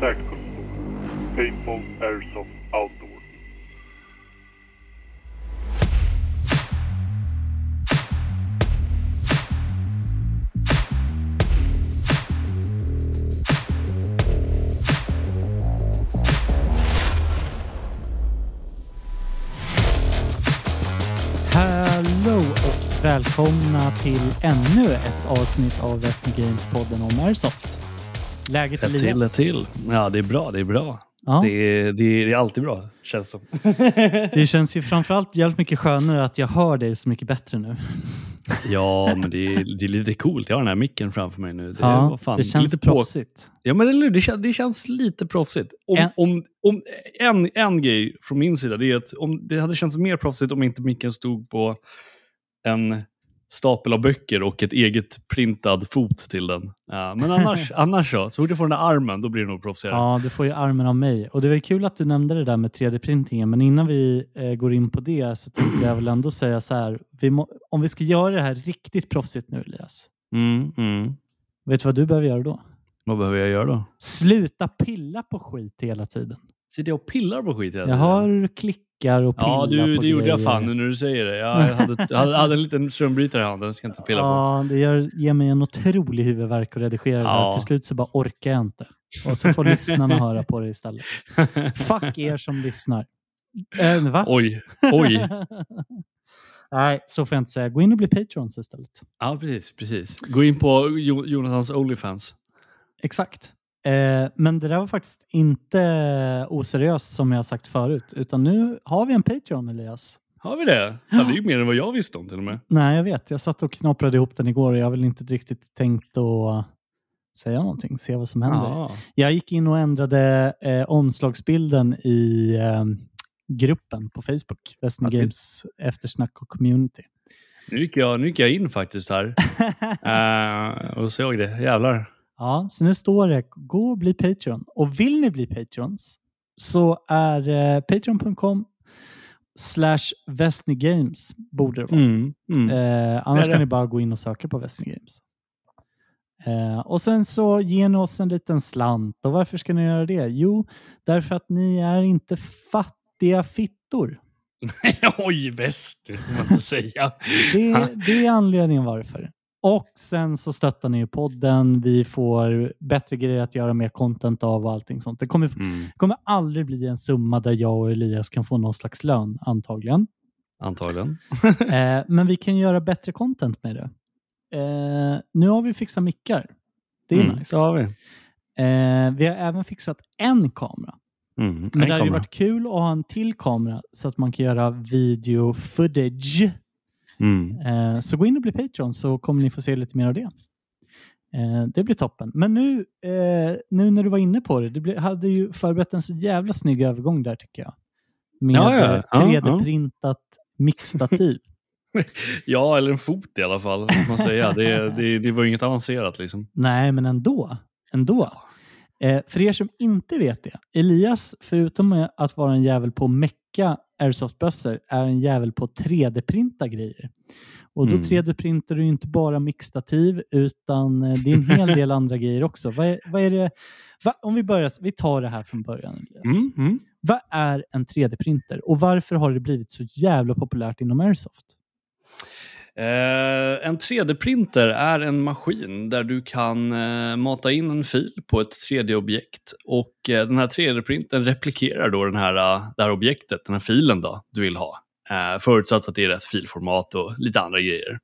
Tactical Paintball Airsoft Outdoor. Hallå och välkomna till ännu ett avsnitt av Western Games-podden om Airsoft. Läget Ett till, ett Elias? till. Ja, det är bra. Det är bra. Ja, Det, är, det, är, det är alltid bra, känns som. det känns ju framförallt jävligt mycket skönare att jag hör dig så mycket bättre nu. ja, men det är, det är lite coolt. Jag har den här micken framför mig nu. Det, Ja, vad fan, det känns lite på- proffsigt. Ja, men eller det, känns, det känns lite proffsigt. Om, En- om, om, en, en grej från min sida det är att om, det hade känts mer proffsigt om inte micken stod på en stapel av böcker och ett eget printad fot till den. Ja, men annars, annars så, så fort jag får den där armen, då blir det nog proffsigare. Ja, du får ju armen av mig. Och det var ju kul att du nämnde det där med 3D-printingen, men innan vi eh, går in på det så tänkte jag väl ändå säga så här. Vi må, om vi ska göra det här riktigt proffsigt nu, Elias. Mm, mm. Vet du vad du behöver göra då? Vad behöver jag göra då? Sluta pilla på skit hela tiden. Sitter jag och pillar på skit hela Jag tiden? har klickar och pillar Ja, du, på det gjorde jag fan nu när du säger det. Jag hade, jag hade, hade en liten strömbrytare i handen, ska jag inte pilla på. Ja, det gör, ger mig en otrolig huvudvärk att redigera det Ja. här. Till slut så bara orkar jag inte. Och så får lyssnarna höra på det istället. Fuck er som lyssnar. Äh, va? oj, oj. Nej, så får jag inte säga. Gå in och bli patrons istället. Ja, precis, precis. Gå in på jo, Jonathans Onlyfans. Exakt. Eh, men det där var faktiskt inte oseriöst som jag sagt förut. Utan nu har vi en Patreon, Elias. Har vi det? Ja, det är ju mer än vad jag visste om till och med. Nej, jag vet. Jag satt och knaprade ihop den igår och jag har väl inte riktigt tänkt att säga någonting. Se vad som händer. Ja. Jag gick in och ändrade eh, omslagsbilden i eh, gruppen på Facebook. Western Games eftersnack och community. Nu, gick jag, nu gick jag in faktiskt här Eh, och såg det. Jävlar. Ja, så nu står det gå och bli Patreon. Och vill ni bli Patrons så är eh, patreon.com slash Games borde det vara. Mm, mm. Eh, annars kan ni bara gå in och söka på Western Games. Eh, och sen så ger ni oss en liten slant. Och varför ska ni göra det? Jo, därför att ni är inte fattiga fittor. Oj, väst, det får man inte säga. Det, det är anledningen varför. Och sen så stöttar ni ju podden. Vi får bättre grejer att göra mer content av och allting sånt. Det kommer, Mm, kommer aldrig bli en summa där jag och Elias kan få någon slags lön, antagligen. antagligen. Eh, men vi kan göra bättre content med det. Eh, nu har vi fixat mickar. Det är Mm, nice. Det har vi. Eh, vi har även fixat en kamera. Mm, Men en det hade ju kamera. varit kul att ha en till kamera så att man kan göra video footage. Mm. Eh, så gå in och bli Patreon så kommer ni få se lite mer av det. Eh, det blir toppen. Men nu, eh, nu när du var inne på det, du hade ju förberett en så jävla snygg övergång där tycker jag. Med Ja, ja. eh, Ja, 3D-printat mixtativ. Ja, eller en fot i alla fall. Man säga. Det, det, det var ju inget avancerat liksom. Nej, men ändå. ändå. Eh, för er som inte vet det, Elias, förutom att vara en jävel på att mecka airsoftbössor, är en jävel på att 3D-printa grejer. Och då Mm. 3D-printar du inte bara mixtativ, utan eh, det är en hel del andra grejer också. Vad är, vad är det? Va, om vi börjar, vi tar det här från början. Elias. Mm, mm. Vad är en 3D-printer och varför har det blivit så jävla populärt inom airsoft? Eh, en 3D-printer är en maskin där du kan eh, mata in en fil på ett 3D-objekt och eh, den här 3D-printern replikerar då den här, eh, det här objektet, den här filen då, du vill ha. Eh, förutsatt att det är rätt filformat och lite andra grejer.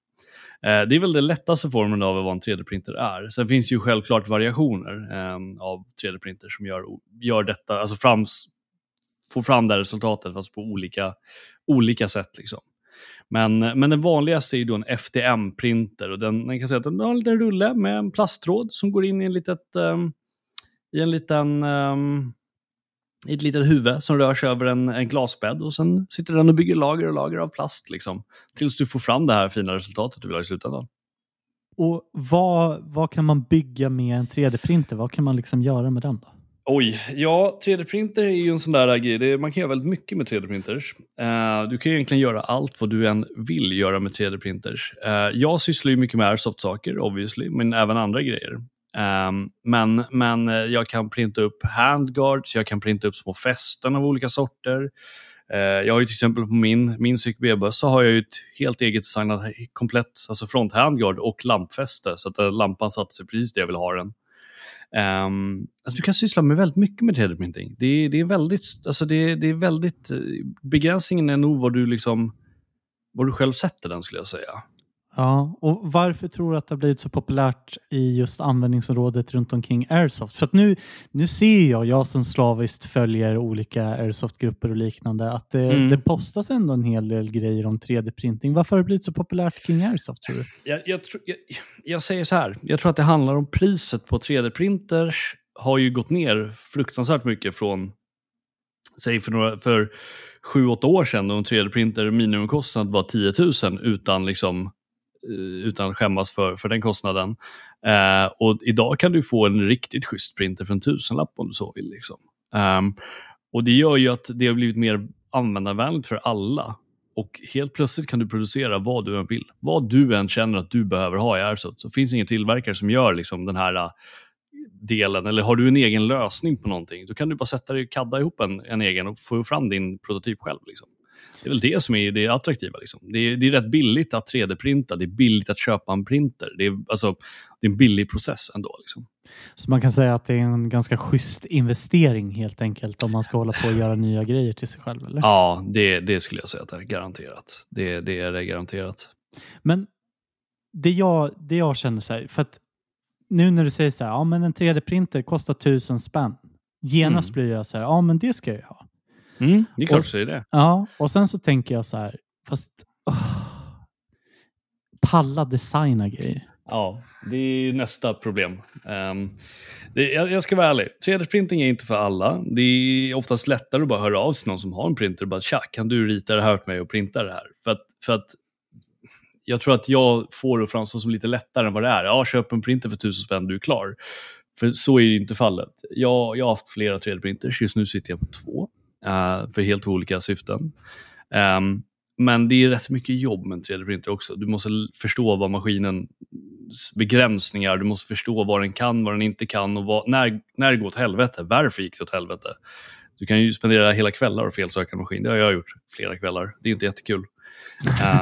Eh, det är väl den lättaste formen av vad en 3D-printer är. Sen finns ju självklart variationer ehm, av 3D-printer som gör, gör detta, alltså frams, får fram det här resultatet fast på olika, olika sätt. Liksom. Men, men den vanligaste är ju då en FDM-printer och den, den kan säga att den har en liten rulle med en plasttråd som går in i en litet, um, i en liten, um, i ett litet huvud som rör sig över en, en glasbädd och sen sitter den och bygger lager och lager av plast liksom, tills du får fram det här fina resultatet du vill ha i slutändan. Och vad, vad kan man bygga med en 3D-printer? Vad kan man liksom göra med den? då? Oj, ja 3D-printer är ju en sån där grej. Det, man kan göra väldigt mycket med 3D-printers. Uh, eh, du kan egentligen göra allt vad du än vill göra med 3D-printers. Uh, eh, jag sysslar ju mycket med airsoft-saker, obviously, men även andra grejer. Um, men, men eh, jag kan printa upp handguards, jag kan printa upp små fästen av olika sorter. Uh, jag har ju till exempel på min, min CQB-bössa har jag ju ett helt eget designat komplett alltså front handguard och lampfäste så att lampan satte sig precis där jag vill ha den. Um, alltså du kan syssla med väldigt mycket med 3D-printing. Det, det, är väldigt, alltså det, det är väldigt, eh, begränsningen är nog vad du liksom, vad du själv sätter den skulle jag säga. Ja, och varför tror du att det har blivit så populärt i just användningsområdet runt omkring Airsoft? För att nu, nu ser jag, jag som slaviskt följer olika Airsoft-grupper och liknande, att det, mm. det postas ändå en hel del grejer om 3D-printing. Varför har det blivit så populärt kring Airsoft tror du? Jag, jag, jag, jag säger så här, jag tror att det handlar om priset på 3D-printers har ju gått ner fruktansvärt mycket från, säg för, några, för sju, åtta år sedan då en 3D-printer minimumkostnad var 10 000 utan liksom Eh, utan att skämmas för, för den kostnaden. Eh, och idag kan du få en riktigt schysst printer för en tusenlapp om du så vill. Liksom. Um, och det gör ju att det har blivit mer användarvänligt för alla. Och helt plötsligt kan du producera vad du än vill. Vad du än känner att du behöver ha i Airsoft så finns det ingen tillverkare som gör liksom den här eh, delen. Eller har du en egen lösning på någonting, då kan du bara sätta dig och kadda ihop en, en egen och få fram din prototyp själv. Liksom. Det är väl det som är det attraktiva. Liksom. Det, är, det är rätt billigt att 3D-printa, det är billigt att köpa en printer. Det är, alltså, det är en billig process ändå. Liksom. Så man kan säga att det är en ganska schysst investering helt enkelt om man ska hålla på och göra nya grejer till sig själv? Eller? Ja, det, det skulle jag säga att det är garanterat. Det, det är det garanterat. Men det jag, det jag känner så här, för att nu när du säger så här, ja men en 3D-printer kostar tusen spänn. Genast mm. blir jag så här, ja men det ska jag ha. Mm, det är klart säger det. Ja, och sen så tänker jag så här, fast oh, palla designa grejer. Ja, det är nästa problem. Um, det, jag, jag, ska vara ärlig, 3D-printing är inte för alla. Det är oftast lättare att bara höra av sig till någon som har en printer och bara tja, kan du rita det här åt mig och printa det här? För att, för att jag tror att jag får det framstå som lite lättare än vad det är. Ja, köp en printer för tusen spänn, du är klar. För så är ju inte fallet. Jag, jag har haft flera 3D-printers, just nu sitter jag på två uh, för helt olika syften. Um, men det är rätt mycket jobb med en 3D-printer också. Du måste förstå vad maskinens begränsningar, du måste förstå vad den kan, vad den inte kan och vad, när, när det går åt helvete. Varför gick det åt helvete? Du kan ju spendera hela kvällar och felsöka en maskin. Det har jag gjort flera kvällar. Det är inte jättekul.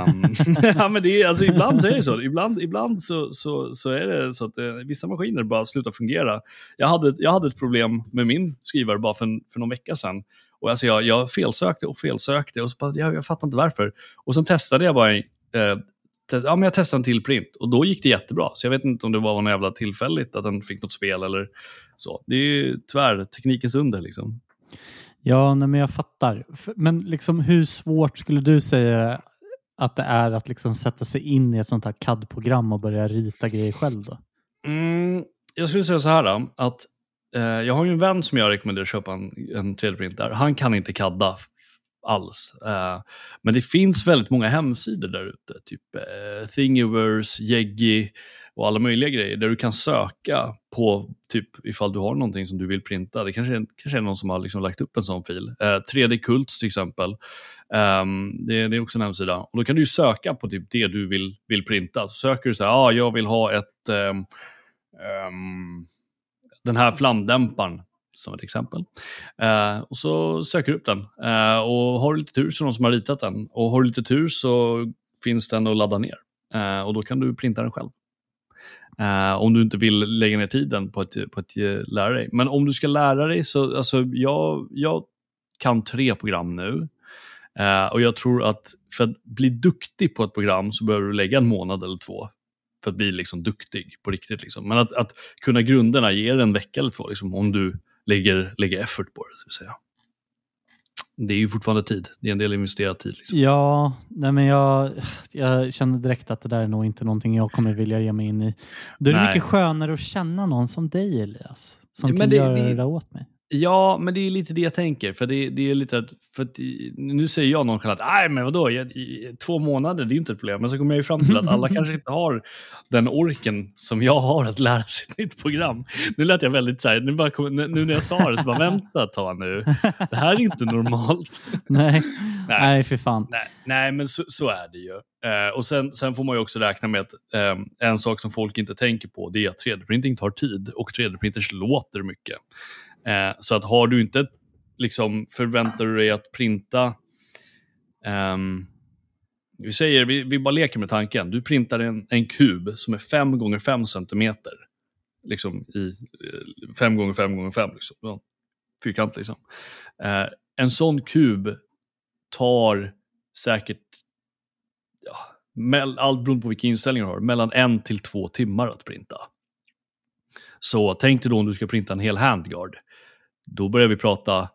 um, ja, men det är, alltså, ibland så är det så. Ibland, ibland så, så, så är det så att eh, vissa maskiner bara slutar fungera. Jag hade, jag hade ett problem med min skrivare bara för, för någon vecka sedan. Och alltså jag, jag felsökte och felsökte och så bara, jag, jag fattar inte varför. Och sen testade jag bara, eh, test, ja, men jag testade en till print och då gick det jättebra. Så jag vet inte om det var något jävla tillfälligt att den fick något spel eller så. Det är ju tyvärr teknikens under liksom. Ja, nej, men jag fattar. Men liksom, hur svårt skulle du säga att det är att liksom sätta sig in i ett sånt här CAD-program och börja rita grejer själv? Då? Mm, jag skulle säga så här då, att Eh, jag har ju en vän som jag rekommenderar att köpa en, en 3D-printer. Han kan inte kadda alls. Uh, men det finns väldigt många hemsidor där ute, typ uh, Thingiverse, Yeggi och alla möjliga grejer där du kan söka på typ ifall du har någonting som du vill printa. Det kanske är, kanske är någon som har liksom lagt upp en sån fil. Uh, 3D Kults till exempel. Um, det, det, är också en hemsida. Och då kan du söka på typ det du vill, vill printa. Så söker du så här, ah, jag vill ha ett um, um, den här flamdämparen som ett exempel. Eh, och så söker du upp den. Eh, och har du lite tur så är det någon som har ritat den. Och har du lite tur så finns den att ladda ner. Eh, och då kan du printa den själv. Eh, om du inte vill lägga ner tiden på att, på att eh, lära dig. Men om du ska lära dig så, alltså jag, jag kan tre program nu. Eh, och jag tror att för att bli duktig på ett program så behöver du lägga en månad eller två för att bli liksom duktig på riktigt. Liksom. Men att, att kunna grunderna ger en vecka eller två liksom, om du lägger, lägger effort på det. Så säga. Det är ju fortfarande tid. Det är en del investerad tid. Liksom. Ja, nej men jag, jag känner direkt att det där är nog inte någonting jag kommer vilja ge mig in i. Då är det nej. mycket skönare att känna någon som dig Elias, som ja, kan det, göra det, det åt mig. Ja, men det är lite det jag tänker. För det, det är lite att, för att, nu säger jag nonchalant, nej men vadå, jag, i, två månader, det är ju inte ett problem. Men så kommer jag ju fram till att alla kanske inte har den orken som jag har att lära sig ett nytt program. Nu lät jag väldigt så här, nu, bara nu när jag sa det så bara vänta ett tag nu. Det här är inte normalt. nej, nej, nej för fan. Nej, nej men så, så, är det ju. Eh, och sen, sen får man ju också räkna med att eh, en sak som folk inte tänker på det är att 3D-printing tar tid och 3D-printers låter mycket. Eh, så att har du inte, liksom, förväntar du dig att printa ehm, vi säger, vi, vi bara leker med tanken. Du printar en, en kub som är 5 gånger 5 centimeter. Liksom i eh, 5 gånger 5 gånger 5 liksom. Ja, fyrkant liksom. Eh, en sån kub tar säkert, ja, allt beroende på vilka inställningar du har, mellan en till två timmar att printa. Så tänk dig då om du ska printa en hel handguard. Då börjar vi prata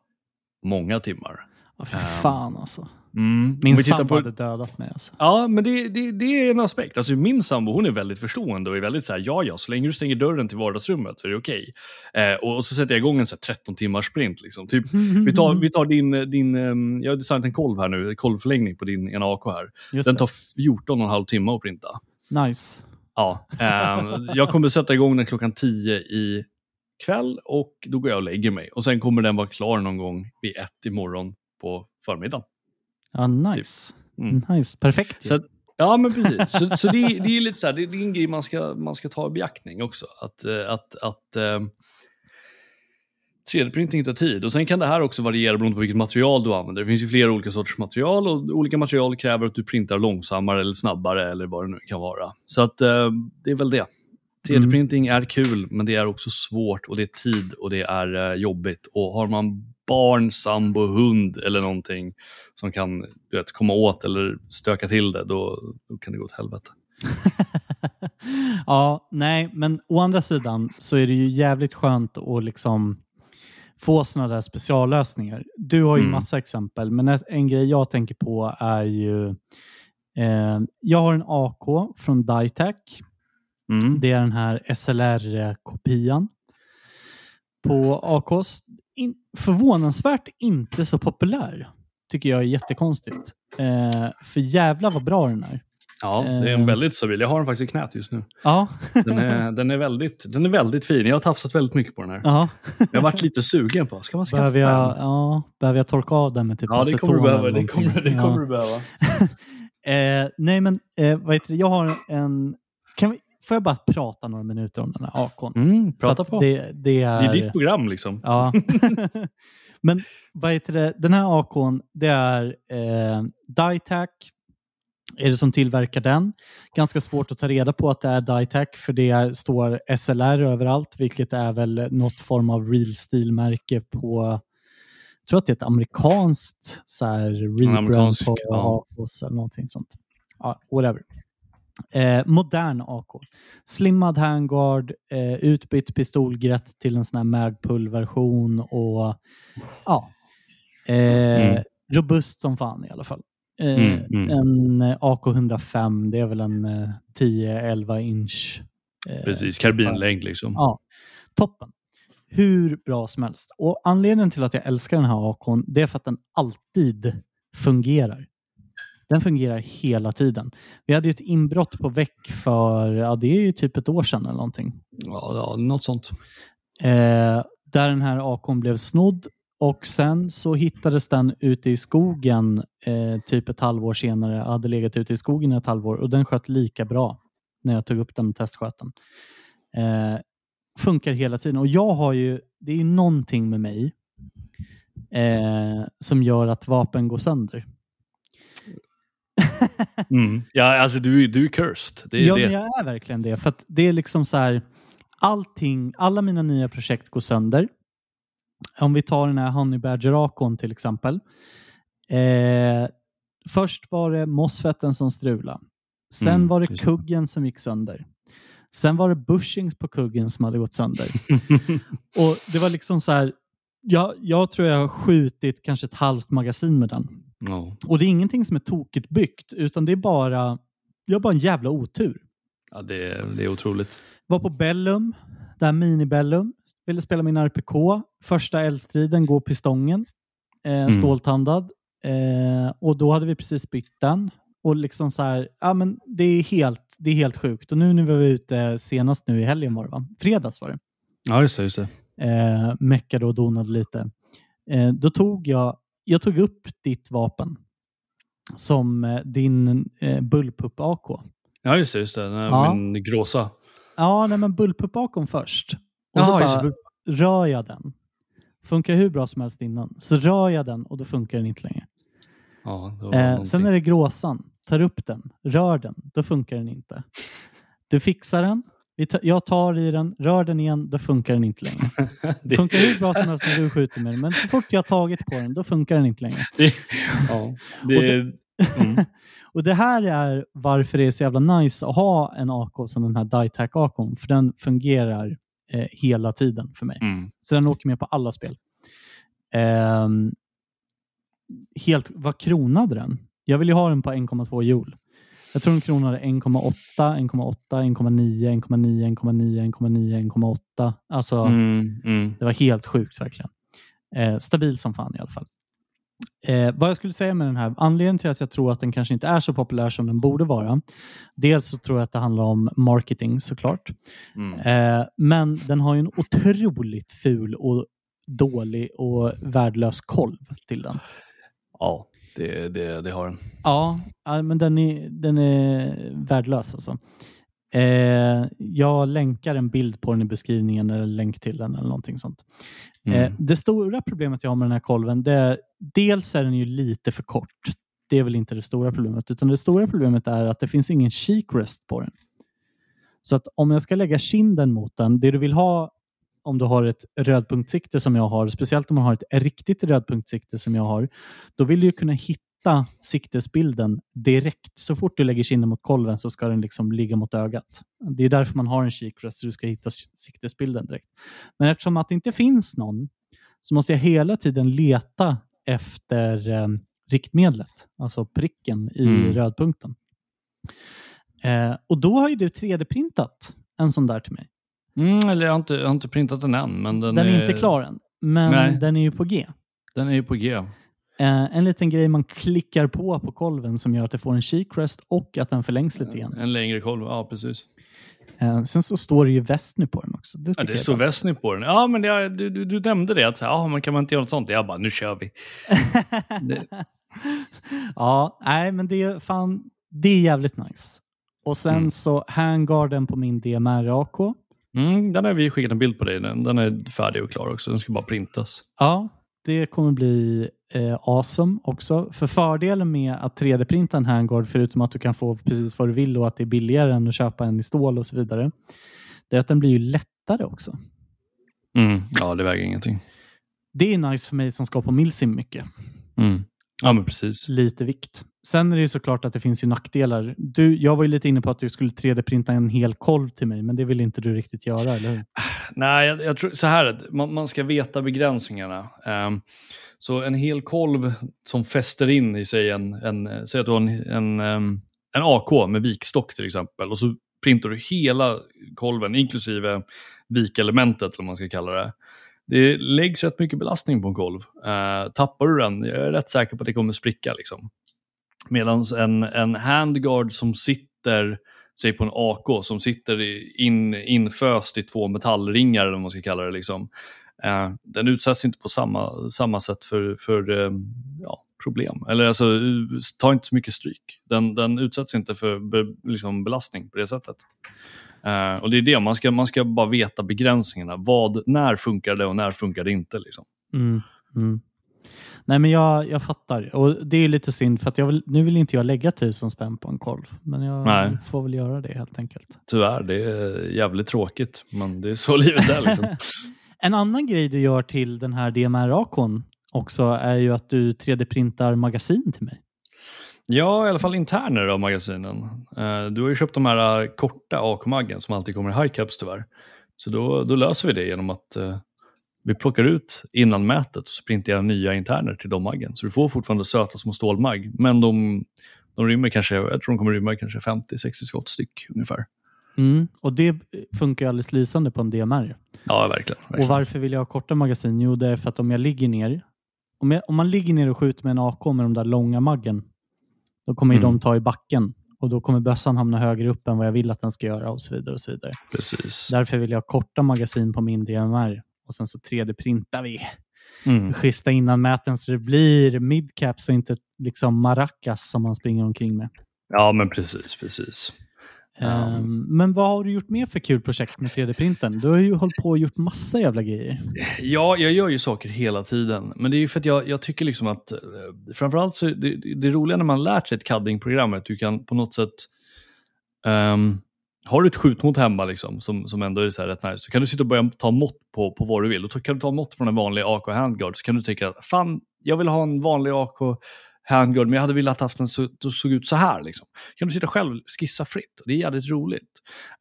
många timmar. Ja, för Ehm, fan alltså. Mm. Min sambo på- hade dödat mig alltså. Ja, men det, det, det är en aspekt. Alltså, min sambo hon är väldigt förstående och är väldigt så här, ja, ja, så länge du stänger dörren till vardagsrummet så är det okej. Eh, och, och så sätter jag igång en så här 13 timmars sprint. Liksom. Typ, vi tar, vi tar din, din um, jag har designat en kolv här nu, kolvförlängning på din ena AK här. Just Den det. tar 14 och en halv timme att printa. Nice. Ja, ehm, jag kommer sätta igång den klockan 10 i kväll och då går jag och lägger mig. Och sen kommer den vara klar någon gång vid ett imorgon på förmiddagen. Ja, nice. Mm. Nice. Perfekt. Så ja, men precis. Så, så det, är- det är lite så här, det, det är en grej man ska, man ska ta i beaktning också. Att, eh, att, att eh, 3D-printing tar tid. Och sen kan det här också variera beroende på vilket material du använder. Det finns ju flera olika sorters material och olika material kräver att du printar långsammare eller snabbare eller vad det nu kan vara. Så att eh, det är väl det. 3D-printing är kul, men det är också svårt och det är tid och det är eh, jobbigt. Och har man barn, sambo, hund eller någonting som kan du vet, komma åt eller stöka till det, då, då kan det gå åt helvete. ja, nej, men å andra sidan så är det ju jävligt skönt att liksom få sådana där speciallösningar. Du har ju Mm. massa exempel, men en, en grej jag tänker på är ju eh, jag har en AK från Ditec. Mm. Det är den här SLR-kopian på AKs. In, förvånansvärt inte så populär. Tycker jag är jättekonstigt. Eh, för jävla vad bra den är. Ja, det är en Eh. väldigt stabil. Jag har den faktiskt i knät just nu. Ja, Den är, den är, väldigt, den är väldigt fin. Jag har tafsat väldigt mycket på den här. ja. Jag har varit lite sugen på, ska man skaffa Behöver jag, en? ja, behöver jag torka av den med typ Ja, det kommer du aceton behöva. Det kommer, det kommer Ja. du behöva. Eh, nej, men eh, vad heter det? Jag har en... Kan vi, får jag bara prata några minuter om den här AKn? Mm, För prata på. Det, det är, Det är ditt program liksom. Ja. men vad heter det? Den här AKn, det är eh, Ditec. Är det som tillverkar den? Ganska svårt att ta reda på att det är Ditec för det är, står SLR överallt, vilket är väl något form av real steel-märke på jag tror att det är ett amerikanskt så här, rebrand amerikansk, på ja. Eller någonting sånt. Ja, whatever. Eh, modern AK. Slimmad handguard, eh, utbytt pistolgrätt till en sån här Magpul-version och ja, eh, Mm. robust som fan i alla fall. Eh, Mm, mm. En eh, AK105, det är väl en eh, 10-11 inch. eh, Precis, karbinlängd liksom. Ja, toppen. Hur bra som helst. Och Anledningen till att jag älskar den här AKn, det är för att den alltid fungerar. Den fungerar hela tiden. Vi hade ju ett inbrott på väck för, ja det är ju typ ett år sedan eller någonting. Ja, ja, något sånt. Eh, där den här AKn blev snodd och sen så hittades den ute i skogen eh, typ ett halvår senare. Jag hade legat ute i skogen i ett halvår och den sköt lika bra när jag tog upp den och testsköt den. Eh, funkar hela tiden och jag har ju, det är ju någonting med mig eh, som gör att vapen går sönder. Mm. Ja, alltså du, du är cursed. Är ja, det. men jag är verkligen det. För det är liksom så här, allting, alla mina nya projekt går sönder. Om vi tar den här Honey Badger Akon till exempel. Eh, först var det Mosfetten som strulade. Sen Mm, var det. kuggen som gick sönder. Sen var det bushings på kuggen som hade gått sönder. Och det var liksom så här, jag, jag tror jag har skjutit kanske ett halvt magasin med den. Ja. Och det är ingenting som är tokigt byggt, utan det är bara, jag har bara en jävla otur. ja, det, är- det är otroligt. Var på Bellum, där mini-Bellum, ville spela min RPK. Första eldstriden går pistången, eh, Mm. ståltandad. Eh, och då hade vi precis bytt den. Och liksom så här, ja men det är helt, det är helt sjukt. Och nu när vi var ute senast nu i helgen var det va? Fredags var det. Ja, just det. Just det. Eh, meckade och donade lite. Eh, då tog jag, jag tog upp ditt vapen som eh, din eh, bullpupp-AK. Ja, just det. Just det. Ja. Min gråsa. Ja, nej, men bullpupp-AKn först. Och så Jaha, just bara rör jag den. Funkar hur bra som helst innan. Så rör jag den och då funkar den inte längre. Ja, Eh, sen är det gråsan. Tar upp den, rör den, då funkar den inte. Du fixar den, jag tar i den, rör den igen, då funkar den inte längre. Det funkar hur bra som helst när du skjuter med den, men så fort jag tagit på den, då funkar den inte längre. det, ja, det, Och det- mm. Och det här är varför det är så jävla nice att ha en AK som den här Dietac AKn, för den fungerar eh, hela tiden för mig. Mm. Så den åker med på alla spel. Ehm, helt, vad kronade den? Jag vill ju ha den på 1,2 joule. Jag tror den kronade 1,8, 1,8, 1,9, 1,9, 1,9, 1,9, 1,8. Alltså, Mm. Mm. det var helt sjukt verkligen. Eh, stabil som fan i alla fall. Eh, vad jag skulle säga med den här, anledningen till att jag tror att den kanske inte är så populär som den borde vara. Dels så tror jag att det handlar om marketing såklart. Mm. Eh, men den har ju en otroligt ful och dålig och värdelös kolv till den. Ja, det, det, det har den. Ja, men den är, den är värdelös alltså. Eh, jag länkar en bild på den i beskrivningen eller länk till den eller någonting sånt. Mm. Eh, det stora problemet jag har med den här kolven, det är dels är den ju lite för kort. Det är väl inte det stora problemet, utan det stora problemet är att det finns ingen cheek rest på den. Så att om jag ska lägga kinden mot den, det du vill ha om du har ett rödpunktsikte som jag har, speciellt om man har ett riktigt rödpunktsikte som jag har, då vill du kunna hitta siktesbilden direkt. Så fort du lägger kinden mot kolven så ska den liksom ligga mot ögat. Det är därför man har en rest, så du ska hitta siktesbilden direkt. Men eftersom att det inte finns någon så måste jag hela tiden leta efter eh, riktmedlet, alltså pricken i Mm. rödpunkten. Eh, och då har ju du 3D-printat en sån där till mig. Mm, eller jag har, inte, jag har inte printat den än, men den, Den, är inte klar än, men Nej. den är ju på G. Den är ju på G. Eh, en liten grej man klickar på på kolven som gör att det får en cheek rest och att den förlängs lite grann. En längre kolv, ja precis. Eh, sen så står det ju Vesny på den också. Det, Ja, det står. Vesny på den. Ja, men det, du, du, du nämnde det, att så här, ah, men kan man inte göra något sånt? Jag bara, nu kör vi. Det- ja, nej, men det är fan, det är jävligt nice. Och sen Mm. så handgarden på min DMR AK. Mm, den har vi skickat en bild på dig. Den, den är färdig och klar också. Den ska bara printas. Ja, det kommer bli eh, awesome också. För fördelen med att 3D-printa en handguard, förutom att du kan få precis vad du vill och att det är billigare än att köpa en i stål och så vidare, det är att den blir ju lättare också. Mm, ja, det väger ingenting. Det är nice för mig som ska på milsim mycket. Mm. Ja, men precis. Lite vikt. Sen är det ju såklart att det finns ju nackdelar. Du, jag var ju lite inne på att du skulle 3D-printa en hel kolv till mig, men det vill inte du riktigt göra, eller hur? Nej, jag, jag tror så här man, man ska veta begränsningarna. Um, så en hel kolv som fäster in i sig en, en säg att du har en, en, ehm, en AK med vikstock till exempel och så printar du hela kolven inklusive vikelementet eller vad man ska kalla det. Det läggs rätt mycket belastning på en kolv. Uh, ehm, tappar du den, jag är rätt säker på att det kommer spricka. Liksom. Medan en, en handguard som sitter, säg på en AK, som sitter in, inföst i två metallringar, eller vad man ska kalla det, liksom, eh, den utsätts inte på samma, samma sätt för, för eh, ja, problem. Eller alltså, tar inte så mycket stryk. Den, den utsätts inte för be, liksom, belastning på det sättet. Eh, och det är det, man ska, man ska bara veta begränsningarna. Vad, när funkar det och när funkar det inte? Liksom. Mm, mm. Nej, men jag, jag fattar. Och Det är lite synd, för att jag vill, nu vill inte jag lägga tusen spänn på en kolv. Men jag Nej. får väl göra det helt enkelt. Tyvärr, det är jävligt tråkigt, men det är så livet är. Liksom. En annan grej du gör till den här DMR-AKn också är ju att du 3D-printar magasin till mig. Ja, i alla fall interner av magasinen. Eh, du har ju köpt de här eh, korta AK-maggen som alltid kommer i high caps tyvärr. Så då, då löser vi det genom att eh, vi plockar ut innanmätet och så printar jag nya interner till de maggen. Så du får fortfarande söta små stålmagg, men de, de rymmer kanske, jag tror de kommer rymma kanske 50-60 skott styck ungefär. Mm. Och det funkar ju alldeles lysande på en DMR. Ja, verkligen. verkligen. Och varför vill jag ha korta magasin? Jo, det är för att om jag ligger ner, om, jag, om man ligger ner och skjuter med en AK med de där långa maggen, då kommer Mm. de ta i backen och då kommer bössan hamna högre upp än vad jag vill att den ska göra och så vidare. och så vidare. Precis. Därför vill jag ha korta magasin på min DMR och sen så 3D-printar vi Mm. schyssta innanmäten så det blir midcaps och inte liksom maracas som man springer omkring med. Ja, men precis, precis. Ehm, men vad har du gjort mer för kul projekt med 3D-printen? Du har ju hållit på och gjort massa jävla grejer. Ja, jag gör ju saker hela tiden. Men det är ju för att jag, jag tycker liksom att, eh, framförallt så, det, det roliga när man lärt sig ett CADDing-program är att du kan på något sätt, ehm, har du ett skjutmått hemma liksom, som, som ändå är så här rätt nice, så kan du sitta och börja ta mått på, på vad du vill. Då kan du ta mått från en vanlig AK handguard, så kan du tänka, fan, jag vill ha en vanlig AK handguard, men jag hade velat haft den så, så såg ut så här. Liksom. Kan du sitta själv och skissa fritt? Det är jävligt roligt.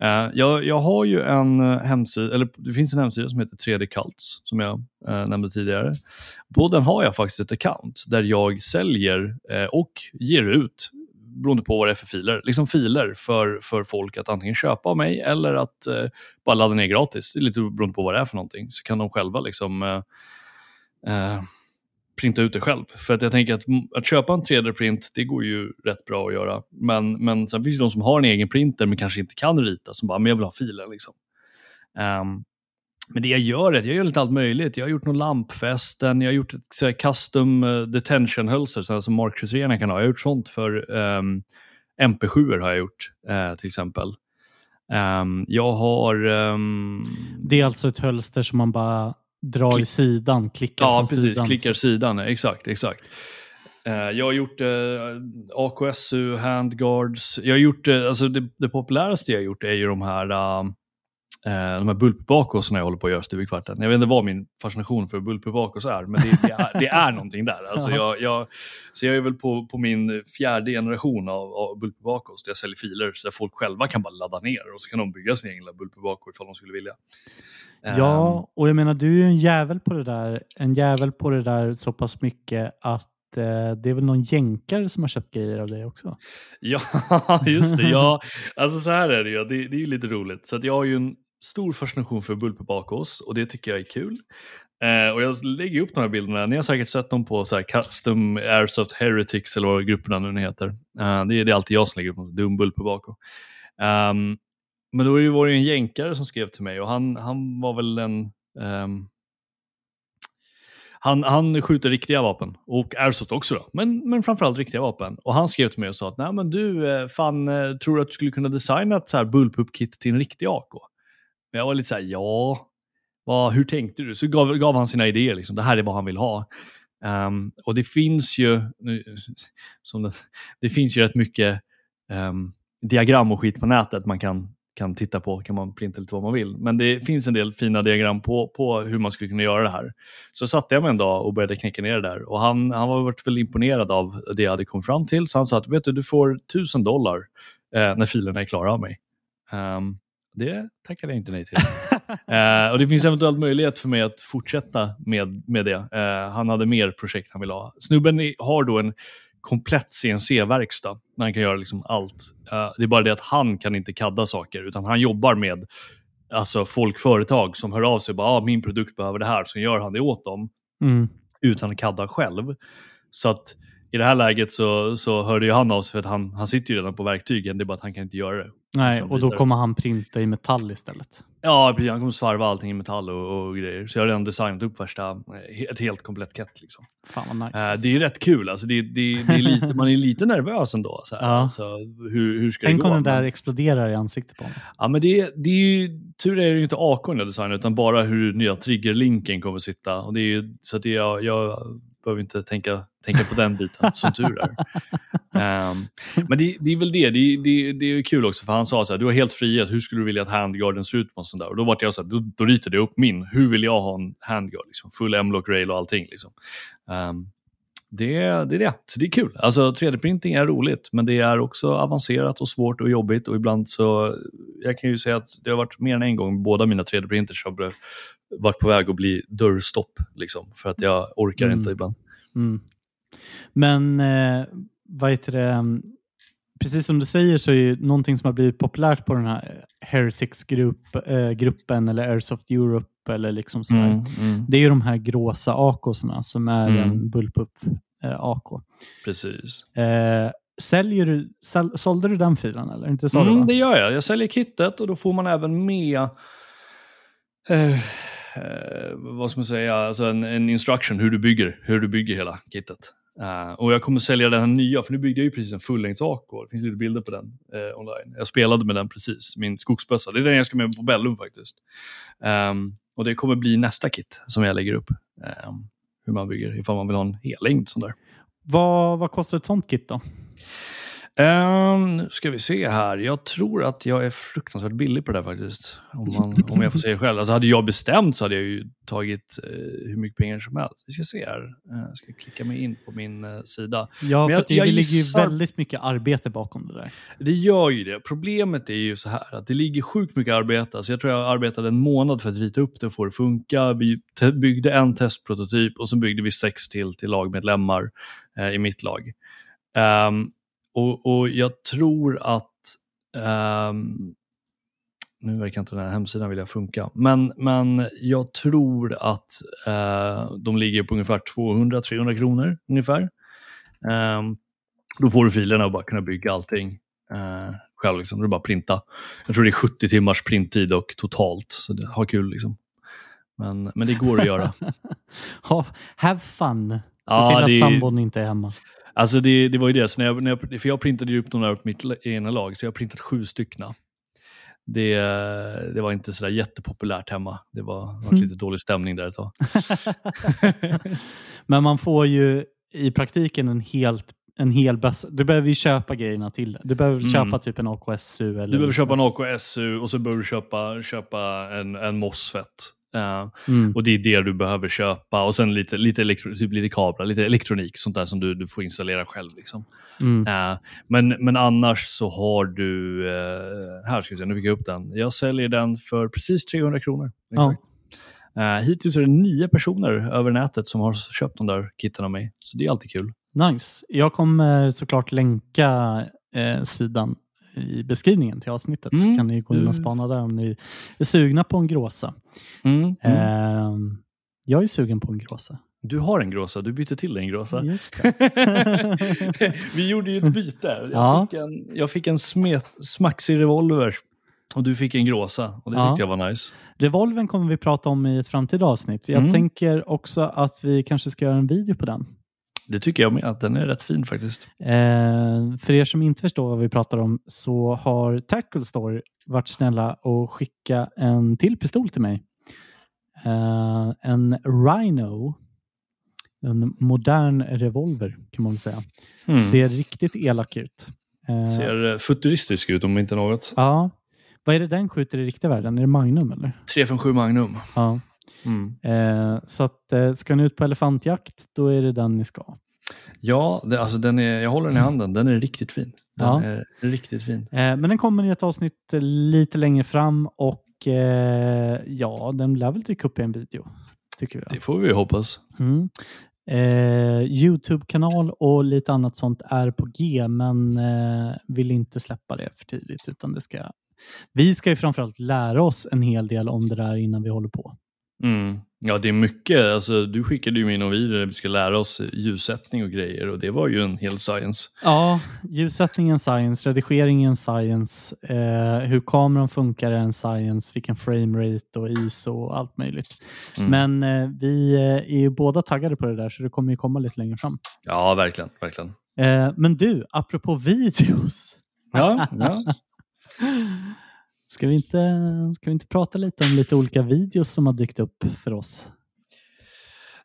Uh, jag, jag har ju en eh, hemsida, eller det finns en hemsida som heter 3D Cults, som jag uh, nämnde tidigare. På den har jag faktiskt ett account där jag säljer uh, och ger ut beroende på vad det är för filer, liksom filer för, för folk att antingen köpa av mig eller att eh, bara ladda ner gratis. Det är lite beroende på vad det är för någonting. Så kan de själva liksom eh, eh, printa ut det själv. För att jag tänker att, att köpa en 3D-print, det går ju rätt bra att göra. Men, men sen finns det de som har en egen printer men kanske inte kan rita, som bara, men jag vill ha filen. Liksom. Um, men det jag gör är att jag gör lite allt möjligt. Jag har gjort någon lampfästen, jag har gjort ett här, custom detention hölster så här, som Mark 23 kan ha. Jag har gjort sånt för um, MP7 har jag gjort uh, till exempel. Um, jag har... Um... Det är alltså ett hölster som man bara drar Klick. i sidan, klickar Ja, precis. sidan. Klickar sidan. Exakt, exakt. Eh, jag har gjort uh, AKSU, handguards. Jag har gjort, uh, alltså det, det populäraste jag har gjort är ju de här, de här bulpbakåsarna jag håller på att göra stup i kvarten. Jag vet inte vad min fascination för bulpbakås är, men det, det, är, det är någonting där. Alltså jag, jag, så jag är väl på, på min fjärde generation av, av bulpbakås, där jag säljer filer så där folk själva kan bara ladda ner och så kan de bygga sin egen bulpbakå ifall de skulle vilja. Ehm, Ja, och jag menar du är ju en jävel på det där. En jävel på det där så pass mycket att eh, det är väl någon jänkare som har köpt grejer av dig också. Ja, just det. Ja, alltså så här är det ju. Det, det är ju lite roligt. Så att jag har ju en stor fascination för bulpebakås och det tycker jag är kul. Eh, och jag lägger upp de här bilderna. Ni har säkert sett dem på så här Custom Airsoft Heretics eller vad grupperna nu heter. Eh, det, är, det är alltid jag som lägger upp dem. Dum bulpebako. Um, ehm, men då var det ju en jänkare som skrev till mig och han, han var väl en... Um, han, han skjuter riktiga vapen och airsoft också då, men, men framförallt riktiga vapen. Och han skrev till mig och sa att Nej, men du, eh, fan, eh, tror du att du skulle kunna designa ett så här bullpup-kit till en riktig AK? Men jag var lite så här, ja, vad, hur tänkte du? Så gav, gav han sina idéer, liksom. det här är vad han vill ha. Um, och det finns ju, som det, det finns ju rätt mycket um, diagram och skit på nätet man kan, kan titta på, kan man printa lite vad man vill. Men det finns en del fina diagram på, på hur man skulle kunna göra det här. Så satte jag mig en dag och började knäcka ner det där. Och han, han var väl imponerad av det jag hade kommit fram till. Så han sa att vet du, du får tusen dollar eh, när filerna är klara av mig. Um, det tackade jag inte nej till. Eh, och det finns eventuellt möjlighet för mig att fortsätta med, med det. Eh, han hade mer projekt han ville ha. Snubben har då en komplett CNC-verkstad där han kan göra liksom allt. Eh, det är bara det att han kan inte kadda saker, utan han jobbar med alltså folk, företag som hör av sig och bara ah, min produkt behöver det här, så gör han det åt dem Mm. utan att kadda själv. Så att i det här läget så, så hörde ju han av sig för att han, han sitter ju redan på verktygen, det är bara att han kan inte göra det. Nej, och då vidare. kommer han printa i metall istället. Ja, precis. Han kommer svarva allting i metall och, och grejer. Så jag har redan designat upp värsta, eh, ett helt komplett kit. Liksom. Fan vad nice. Alltså. det är rätt kul. Alltså, det, det, det är lite, man är lite nervös ändå. Så här. Ja. Alltså, hur, hur ska Tänk det om gå? den där Men- exploderar i ansiktet på honom. Ja, men det, det är ju, tur är det ju inte AK jag designar, utan bara hur nya triggerlinken kommer sitta. Och det är så att det, jag, jag behöver inte tänka, tänka på den biten, som tur är. Ehm, men det, det är väl det. Det, det, det är kul också, för han sa så här, du har helt frihet, hur skulle du vilja att handguarden ser ut? Och, sånt där. och då var jag så här, då, då ritade jag upp min. Hur vill jag ha en handguard? Liksom, full M-lock rail och allting. Liksom. Ehm, det, det är det. Så det är kul. Alltså 3D-printing är roligt, men det är också avancerat och svårt och jobbigt. Och ibland så, jag kan ju säga att det har varit mer än en gång, båda mina 3D-printers har varit på väg att bli dörrstopp. Liksom, för att jag orkar Mm. inte ibland. Mm. Men eh, vad heter det? mm, Precis som du säger så är ju någonting som har blivit populärt på den här Heretics-gruppen eller Airsoft Europe eller liksom sådär. Mm, mm. Det är ju de här gråsa AKsarna som är Mm. en Bullpup eh, AK. Precis. Eh, säljer du, säl, sålde du den filen eller? Inte så Mm, va? det gör jag. Jag säljer kittet och då får man även med... Eh, vad ska man säga, alltså en, en instruction hur du bygger, hur du bygger hela kittet. Uh, och jag kommer sälja den här nya, för nu byggde jag ju precis en fullängds AK. Det finns lite bilder på den uh, online. Jag spelade med den precis, min skogsbössa. Det är den jag ska med på Bellum faktiskt. Um, och det kommer bli nästa kit som jag lägger upp. Um, hur man bygger, ifall man vill ha en hellängd sån där. Vad, vad kostar ett sånt kit då? Um, nu ska vi se här. Jag tror att jag är fruktansvärt billig på det där faktiskt. Om, man, om jag får säga det själv. Alltså hade jag bestämt så hade jag ju tagit uh, hur mycket pengar som helst. Vi ska se här. Uh, jag ska klicka mig in på min uh, sida. Ja, för jag- att det jag ligger gissar- ju väldigt mycket arbete bakom det där. Det gör ju det. Problemet är ju så här att det ligger sjukt mycket arbete. Alltså jag tror jag arbetade en månad för att rita upp det och få det funka. Vi byggde en testprototyp och så byggde vi sex till till lagmedlemmar eh, i mitt lag. Ehm, och, och jag tror att ehm, nu verkar inte den här hemsidan vilja funka, men, men jag tror att eh, de ligger på ungefär 200-300 kronor ungefär. Ehm, då får du filerna och bara kunna bygga allting eh, själv. Liksom. Du bara printa. Jag tror det är 70 timmars printtid och totalt, så det har kul. Liksom. Men, men det går att göra. Ha, have fun. Se Ja, till att det sambon inte är hemma. Alltså det, det var ju det, så när jag, när jag, för jag printade ju upp där upp mitt ena lag, så jag har printat sju styckna. Det, det var inte sådär jättepopulärt hemma. Det var, det var Mm. lite dålig stämning där ett tag. Men man får ju i praktiken en helt en hel bössa. Du behöver ju köpa grejerna till det. Du behöver Mm. köpa typ en AKSU. Eller Du behöver köpa en AKSU och så behöver du köpa, köpa en, en MOSFET. Eh, Mm. och det är det du behöver köpa. Och sen lite, lite, elektro, typ lite kablar, lite elektronik, sånt där som du, du får installera själv. Liksom. Mm. Eh, men, men annars så har du, eh, här ska vi se, nu fick jag upp den. Jag säljer den för precis 300 kronor. Ja. Exakt. Eh, hittills är det nio personer över nätet som har köpt de där kitten av mig. Så det är alltid kul. Nice. Jag kommer såklart länka sidan i beskrivningen till avsnittet så Mm. kan ni gå in och Du- spana där om ni är sugna på en gråsa. Mm. Eh, jag är sugen på en gråsa. Du har en gråsa, du bytte till en gråsa. Vi gjorde ju ett byte. Jag Ja. fick en, jag fick en smet, smaxig revolver och du fick en gråsa. Och det Ja. tyckte jag var nice. Revolven kommer vi prata om i ett framtida avsnitt. Jag Mm. tänker också att vi kanske ska göra en video på den. Det tycker jag med, att den är rätt fin faktiskt. Eh, för er som inte förstår vad vi pratar om så har Tackle Store varit snälla och skicka en till pistol till mig. Eh, en Rhino. En modern revolver kan man väl säga. Mm. Ser riktigt elak ut. Eh, Ser eh, futuristisk ut om inte något. Ja. Vad är det den skjuter i riktiga världen? Är det Magnum eller? 357 Magnum. Ja. Mm. Eh, så att, eh, ska ni ut på elefantjakt, då är det den ni ska. Ja, det, alltså den är, jag håller den i handen. Den är riktigt fin. Den Ja. är riktigt fin. Eh, men den kommer i ett avsnitt eh, lite längre fram och eh, ja, den lär väl dyka upp i en video. Tycker jag. Det får vi hoppas. Mm. Youtube-kanal och lite annat sånt är på G, men vill inte släppa det för tidigt. Utan det ska, vi ska ju framförallt lära oss en hel del om det där innan vi håller på. Mm. Ja, det är mycket. Alltså, du skickade ju mig någon video där vi ska lära oss ljussättning och grejer och det var ju en hel science. Ja, ljussättningen science, redigeringen science, eh, hur kameran funkar är en science, vilken framerate och ISO och allt möjligt. Mm. Men eh, vi eh, är ju båda taggade på det där så det kommer ju komma lite längre fram. Ja, verkligen. verkligen. Eh, men du, apropå videos. Ja, ja. Ska vi, inte, ska vi inte prata lite om lite olika videos som har dykt upp för oss?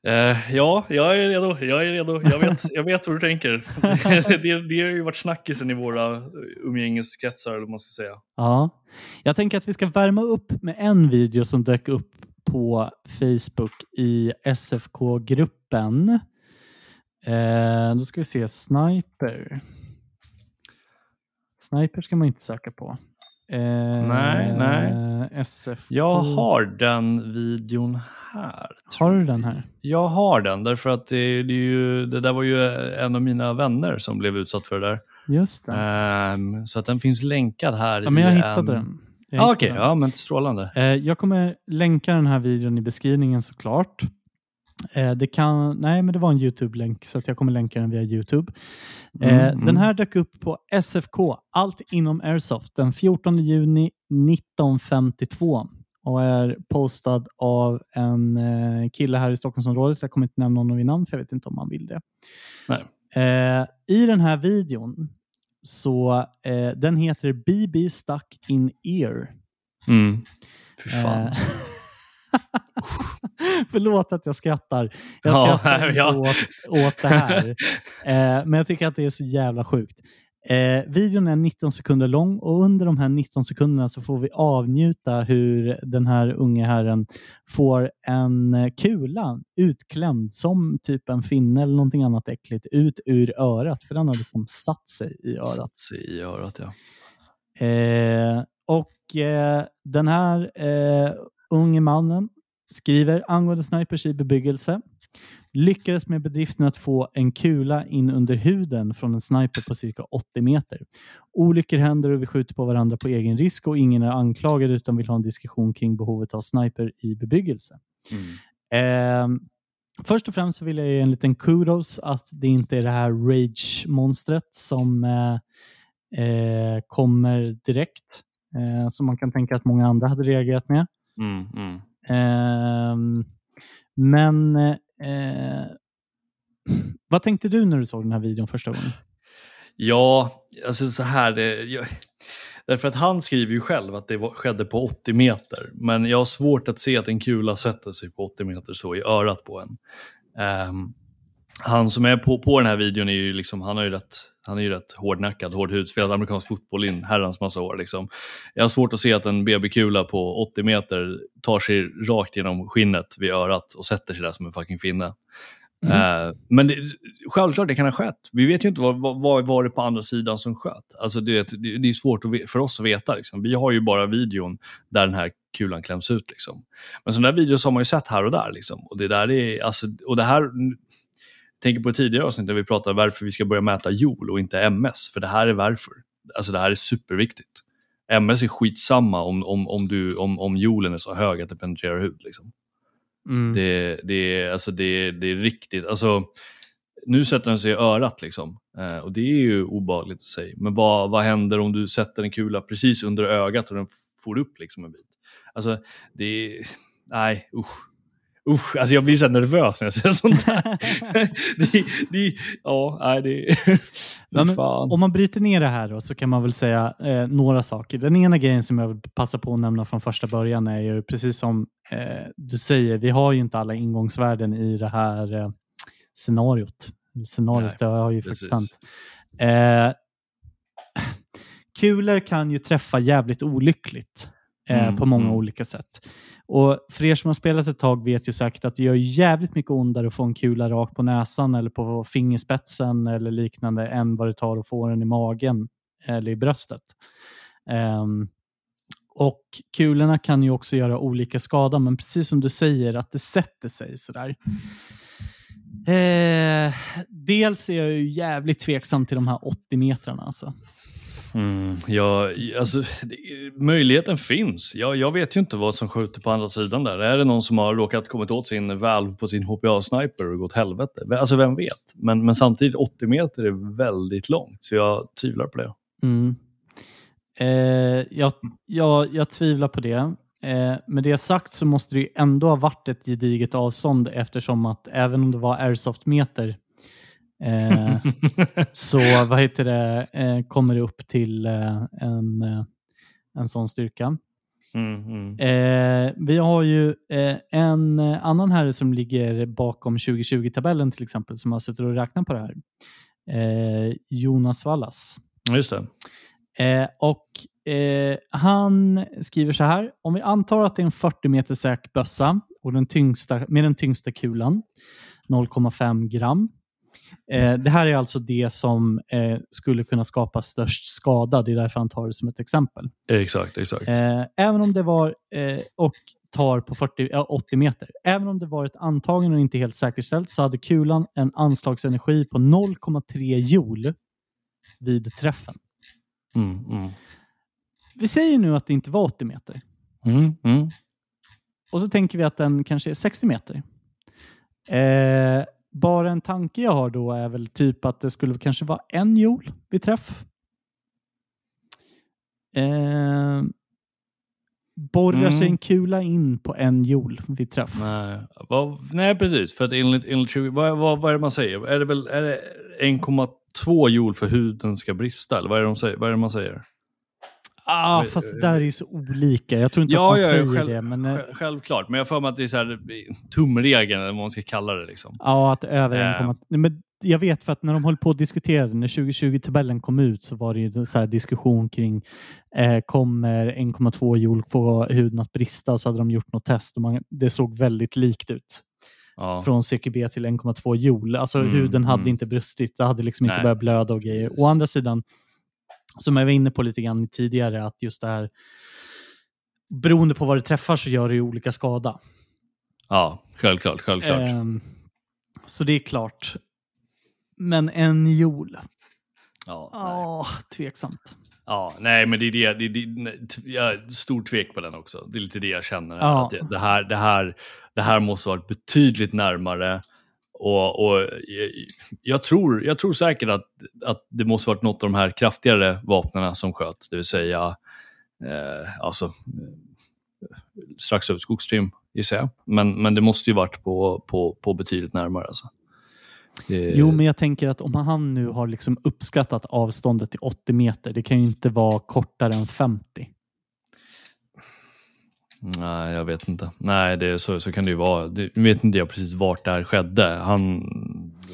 Eh, ja, jag är redo. Jag är redo. Jag vet, jag vet vad du tänker. det, det har ju varit snackisen i våra umgängeskretsar, eller man ska säga. Ja, jag tänker att vi ska värma upp med en video som dök upp på Facebook i SFK-gruppen. Eh, då ska vi se, Sniper. Sniper ska man inte söka på. Eh, Nej, nej. SFK. Jag har den videon här. Har du den här? Jag har den, därför att det, det, är ju, det där var ju en av mina vänner som blev utsatt för det där. Just det. Ehm, så att den finns länkad här. ja, men jag hittade en... den. Jag Ah, Okej, den. ja men strålande. Eh, Jag kommer länka den här videon i beskrivningen såklart. Eh, Det kan, nej, men det var en YouTube-länk så att jag kommer länka den via YouTube. Eh, Mm, mm. Den här dök upp på SFK, allt inom Airsoft, den 14 juni 1952. och är postad av en eh, kille här i Stockholmsområdet. Jag kommer inte nämna honom vid namn för jag vet inte om han vill det. Eh, I den här videon så eh, den heter BB Stuck in Ear. Mm. Fy fan. Förlåt att jag skrattar. Jag Ja, skrattar ja. åt, åt det här. Eh, men jag tycker att det är så jävla sjukt. Eh, videon är 19 sekunder lång och under de här 19 sekunderna så får vi avnjuta hur den här unge herren får en kula utklämd som typ en finne eller någonting annat äckligt ut ur örat. För den har liksom satt sig i örat. Satt sig i örat ja. Eh, och eh, den här eh, unge mannen skriver angående snipers i bebyggelse. Lyckades med bedriften att få en kula in under huden från en sniper på cirka 80 meter. Olyckor händer och vi skjuter på varandra på egen risk och ingen är anklagad utan vill ha en diskussion kring behovet av sniper i bebyggelse. Mm. Eh, först och främst så vill jag ge en liten kudos att det inte är det här rage-monstret som eh, eh, kommer direkt. Eh, som man kan tänka att många andra hade reagerat med. Mm, mm. Ehm, men eh, vad tänkte du när du såg den här videon första gången? Ja, alltså så här. Det, jag, därför att han skriver ju själv att det var, skedde på 80 meter. Men jag har svårt att se att en kula sätter sig på 80 meter så i örat på en. Ehm, han som är på, på den här videon är ju liksom, han har ju rätt, han är ju rätt hårdnackad, hård hud, spelat amerikansk fotboll i en herrans massa år. Liksom. Jag har svårt att se att en BB-kula på 80 meter tar sig rakt genom skinnet vid örat och sätter sig där som en fucking finne. Eh, men det, självklart det kan ha skett. Vi vet ju inte vad, vad, vad var det på andra sidan som sköt. Alltså det, det, det är svårt att, för oss att veta. Liksom. Vi har ju bara videon där den här kulan kläms ut. Liksom. Men sådana där videos har man ju sett här och där. Liksom. Och det där är, alltså, och det här, tänker på tidigare avsnitt där vi pratade varför vi ska börja mäta joule och inte MS. För det här är varför. Alltså det här är superviktigt. MS är skitsamma om, om, om, du, om, om joulen är så hög att det penetrerar hud. Liksom. Mm. Det, det, är- alltså det, det är riktigt. Alltså, nu sätter den sig i örat liksom. Eh, och det är ju obehagligt i sig. Men vad, vad händer om du sätter en kula precis under ögat och den får upp liksom en bit? Alltså, det är... Nej, usch. Usch, alltså jag blir så nervös när jag ser sånt där. det, det, ja, nej, det... Ja, men. Om man bryter ner det här då, så kan man väl säga eh, några saker. Den ena grejen som jag vill passa på att nämna från första början är ju precis som eh, du säger, vi har ju inte alla ingångsvärden i det här eh, scenariot. Scenariot Nej, har ju precis. faktiskt hänt. Eh, kulor kan ju träffa jävligt olyckligt eh, Mm, på många mm. olika sätt. Och För er som har spelat ett tag vet ju säkert att det gör jävligt mycket ondare att få en kula rakt på näsan eller på fingerspetsen eller liknande än vad det tar att få den i magen eller i bröstet. Ehm, och Kulorna kan ju också göra olika skada, men precis som du säger att det sätter sig sådär. Eh, dels är jag ju jävligt tveksam till de här 80 metrarna. Alltså. Mm, ja, alltså, möjligheten finns. Jag, jag vet ju inte vad som skjuter på andra sidan där. Är det någon som har råkat kommit åt sin valv på sin HPA-sniper och gått helvete? Alltså vem vet? Men, men samtidigt 80 meter är väldigt långt, så jag tvivlar på det. Mm. Eh, jag, jag, jag tvivlar på det. Eh, med det sagt så måste det ju ändå ha varit ett gediget avstånd eftersom att även om det var airsoft-meter eh, så vad heter det, eh, kommer det upp till eh, en, en sån styrka. Mm, mm. Vi har ju en annan herre som ligger bakom 2020-tabellen till exempel som har suttit och räknat på det här. Jonas Wallas. Just det. Och Han skriver så här. Om vi antar att det är en 40 meter säker bössa och den tyngsta, med den tyngsta kulan, 0,5 gram. Eh, det här är alltså det som eh, skulle kunna skapa störst skada. Det är därför han tar det som ett exempel. Exakt, exakt. Eh, även om det var eh, och tar på 40, ja, 80 meter. Även om det var ett antagande och inte helt säkerställt så hade kulan en anslagsenergi på 0,3 joule vid träffen. Mm, mm. Vi säger nu att det inte var 80 meter Mm, mm. och så tänker vi att den kanske är 60 meter. Eh, bara en tanke jag har då är väl typ att det skulle kanske vara en joule vid träff. Eh, borrar Mm. sig en kula in på en joule vid träff. Nej, vad, nej precis. För att enligt, enligt 20, vad, vad, vad är det man säger? Är det väl är det 1,2 joule för huden ska brista? Eller vad är det, de säger, vad är det man säger? Ah, Men, fast eh, det där är ju så olika. Jag tror inte Ja, att man ja, säger själv- det. Men, eh, Sj- Självklart, men jag för mig att det är så här, tumregeln, eller vad man ska kalla det. Liksom. Ja, att över Eh. 1,2. Nej, Men jag vet för att när de höll på att diskutera, när 2020-tabellen kom ut så var det ju en så här diskussion kring eh, kommer 1,2 joule få huden att brista och så hade de gjort något test och man, det såg väldigt likt ut. Ja. Från CQB till 1,2 joule. Alltså Mm, huden hade mm. inte brustit. Det hade liksom inte Nej. börjat blöda och grejer. Å andra sidan, som jag var inne på lite grann tidigare, att just det här beroende på vad det träffar så gör det ju olika skada. ja, självklart. självklart. Ehm, så det är klart. Men en joule? ja. Ja, tveksamt. ja, nej, men det är det. det, det jag stor tvek på den också. Det är lite det jag känner. Ja. Att det, det, här, det, här, det här måste varit betydligt närmare. Och, och eh, jag, tror, jag tror säkert att, att det måste varit något av de här kraftigare vapnen som sköt. Det vill säga eh, alltså, eh, strax över skogstrim gissar jag. Men, men det måste ju varit på, på, på betydligt närmare. Alltså. Det, Jo, men jag tänker att om han nu har liksom uppskattat avståndet till 80 meter, det kan ju inte vara kortare än 50. Nej, jag vet inte. Nej, det så, så kan det ju vara. Nu vet inte jag precis vart det här skedde. Han,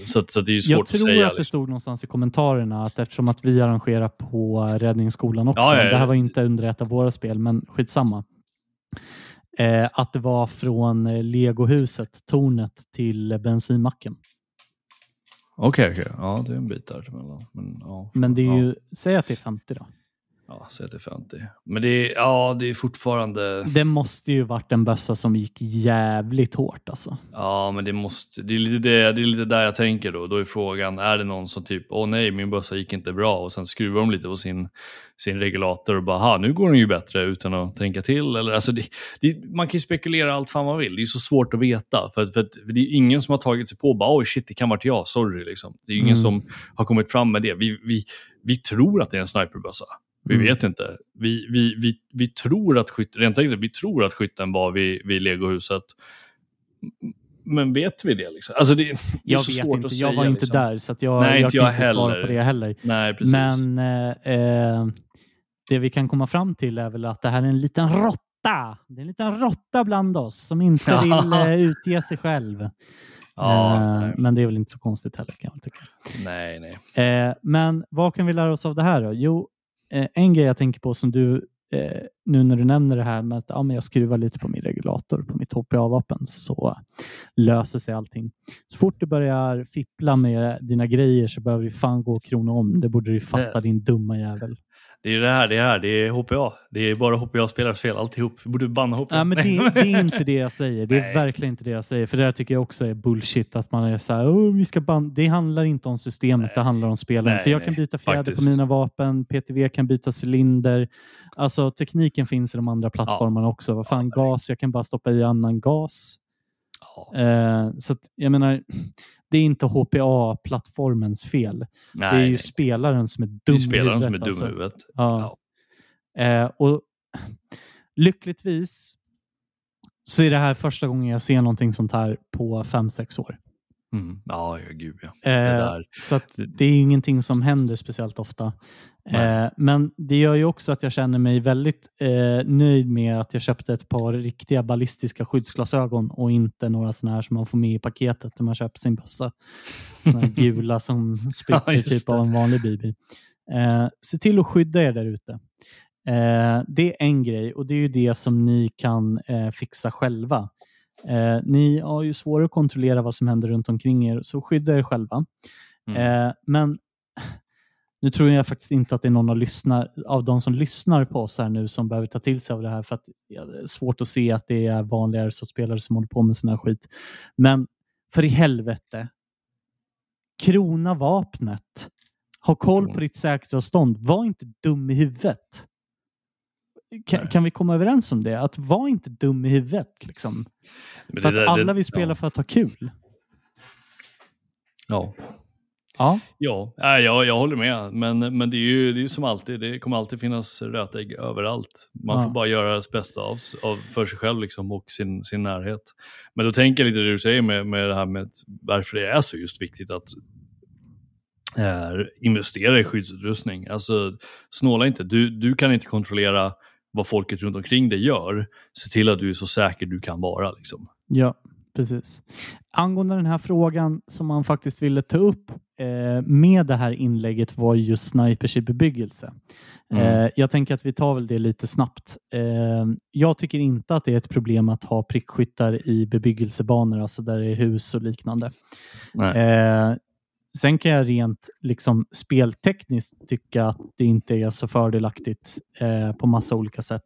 så, att- så att det är svårt Jag att tror säga. att det liksom. stod någonstans i kommentarerna att eftersom att vi arrangerar på Räddningsskolan också, Ja, ja, ja. det här var inte under ett av våra spel, men skitsamma. Eh, att det var från eh, legohuset, tornet, till bensinmacken. Okej, okej. Ja, det är en bit däremellan. Men, ja, Men det är ju, säg att det är 50 då. Ja, säg är 50. Men det är, ja, det är fortfarande... Det måste ju varit en bössa som gick jävligt hårt alltså. Ja, men det måste... Det är lite, det, det är lite där jag tänker då. Då är frågan, är det någon som typ, åh nej, min bössa gick inte bra och sen skruvar de lite på sin, sin regulator och bara, ha, nu går den ju bättre utan att tänka till. Eller, alltså det, det, man kan ju spekulera allt fan man vill. Det är så svårt att veta. För, för, att det är ingen som har tagit sig på bara, oj shit, det kan varit jag, sorry. Liksom. Det är ingen Mm. som har kommit fram med det. Vi, vi, vi tror att det är en sniperbössa. Vi Mm. vet inte. Vi, vi, vi, vi tror att skytt, rent tekniskt, vi tror att skytten var vid, vid legohuset. Men vet vi det? Liksom? Alltså det, det Jag vet inte, jag var inte liksom. där så jag, Nej, jag inte kan jag inte svara heller. på det heller. Nej, precis. Men eh, eh, det vi kan komma fram till är väl att det här är en liten råtta. Det är en liten råtta bland oss som inte vill eh, utge sig själv. ja, Eh, men det är väl inte så konstigt heller kan jag tycka. nej, nej. Eh, men vad kan vi lära oss av det här då? Jo, en grej jag tänker på som du, eh, nu när du nämner det här med att ja, men jag skruvar lite på min regulator på mitt HPA-vapen så löser sig allting. Så fort du börjar fippla med dina grejer så behöver du fan gå och krona om. Det borde du fatta Det- din dumma jävel. Det är det här, det är, här, det är HPA. Det är bara HPA-spelares fel alltihop. Vi borde banna HPA. Ja, men det, det är inte det jag säger. Det är Nej. verkligen inte det jag säger. För det där tycker jag också är bullshit. Att man är så här, "Åh, vi ska ban-" Det handlar inte om systemet, Nej. det handlar om spelaren. Nej, för jag nej, kan byta fjäder faktiskt. på mina vapen, PTV kan byta cylinder. Alltså tekniken finns i de andra plattformarna också. Vad fan, Ja, gas, jag kan bara stoppa i annan gas. Ja, Eh, så att, jag menar, det är inte HPA-plattformens fel. nej, det är ju nej. spelaren som är dum det är i spelaren som är huvudet, dum alltså. huvudet. Ja. Eh, och lyckligtvis så är det här första gången jag ser någonting sånt här på 5-6 år. Mm. Ja, ja, gud ja. Eh. Så att det är ingenting som händer speciellt ofta. Eh, men det gör ju också att jag känner mig väldigt eh, nöjd med att jag köpte ett par riktiga ballistiska skyddsglasögon och inte några sådana här som man får med i paketet när man köper sin bössa. Här gula som spricker Ja, typ av en vanlig BB. Eh, se till att skydda er där ute. Eh, det är en grej och det är ju det som ni kan eh, fixa själva. Eh, ni har ju svårare att kontrollera vad som händer runt omkring er, så skydda er själva. Mm. Eh, men nu tror jag faktiskt inte att det är någon av, lyssnar, av de som lyssnar på oss här nu som behöver ta till sig av det här för att ja, det är svårt att se att det är vanliga spelare som håller på med sån här skit. Men för i helvete, krona vapnet. Ha koll på Krona. ditt säkerhetsavstånd. Var inte dum i huvudet. Kan, kan vi komma överens om det? Att var inte dum i huvudet. Liksom. För att där- alla vill spela ja. för att ha kul. Ja. Ja, Ja, nej, jag, jag håller med. Men, men det är ju det är som alltid, det kommer alltid finnas rötägg överallt. Man Ja. får bara göra det bästa av, av för sig själv liksom, och sin, sin närhet. Men då tänker jag lite det du säger med, med det här med varför det är så just viktigt att eh, investera i skyddsutrustning. Alltså, snåla inte. Du, du kan inte kontrollera vad folket runt omkring dig gör. Se till att du är så säker du kan vara. Liksom. ja, precis. Angående den här frågan som man faktiskt ville ta upp eh, med det här inlägget var just snipers i bebyggelse. Mm. Eh, jag tänker att vi tar väl det lite snabbt. Eh, jag tycker inte att det är ett problem att ha prickskyttar i bebyggelsebanor, alltså där det är hus och liknande. Sen kan jag rent liksom, speltekniskt tycka att det inte är så fördelaktigt eh, på massa olika sätt.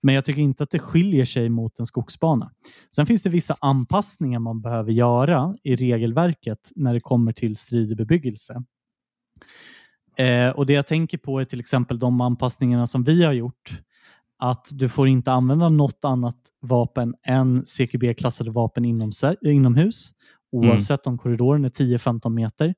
Men jag tycker inte att det skiljer sig mot en skogsbana. Sen finns det vissa anpassningar man behöver göra i regelverket när det kommer till strid i bebyggelse. Eh, och Det jag tänker på är till exempel de anpassningarna som vi har gjort. Att du får inte använda något annat vapen än CQB-klassade vapen inom, inomhus oavsett om korridoren är 10-15 meter.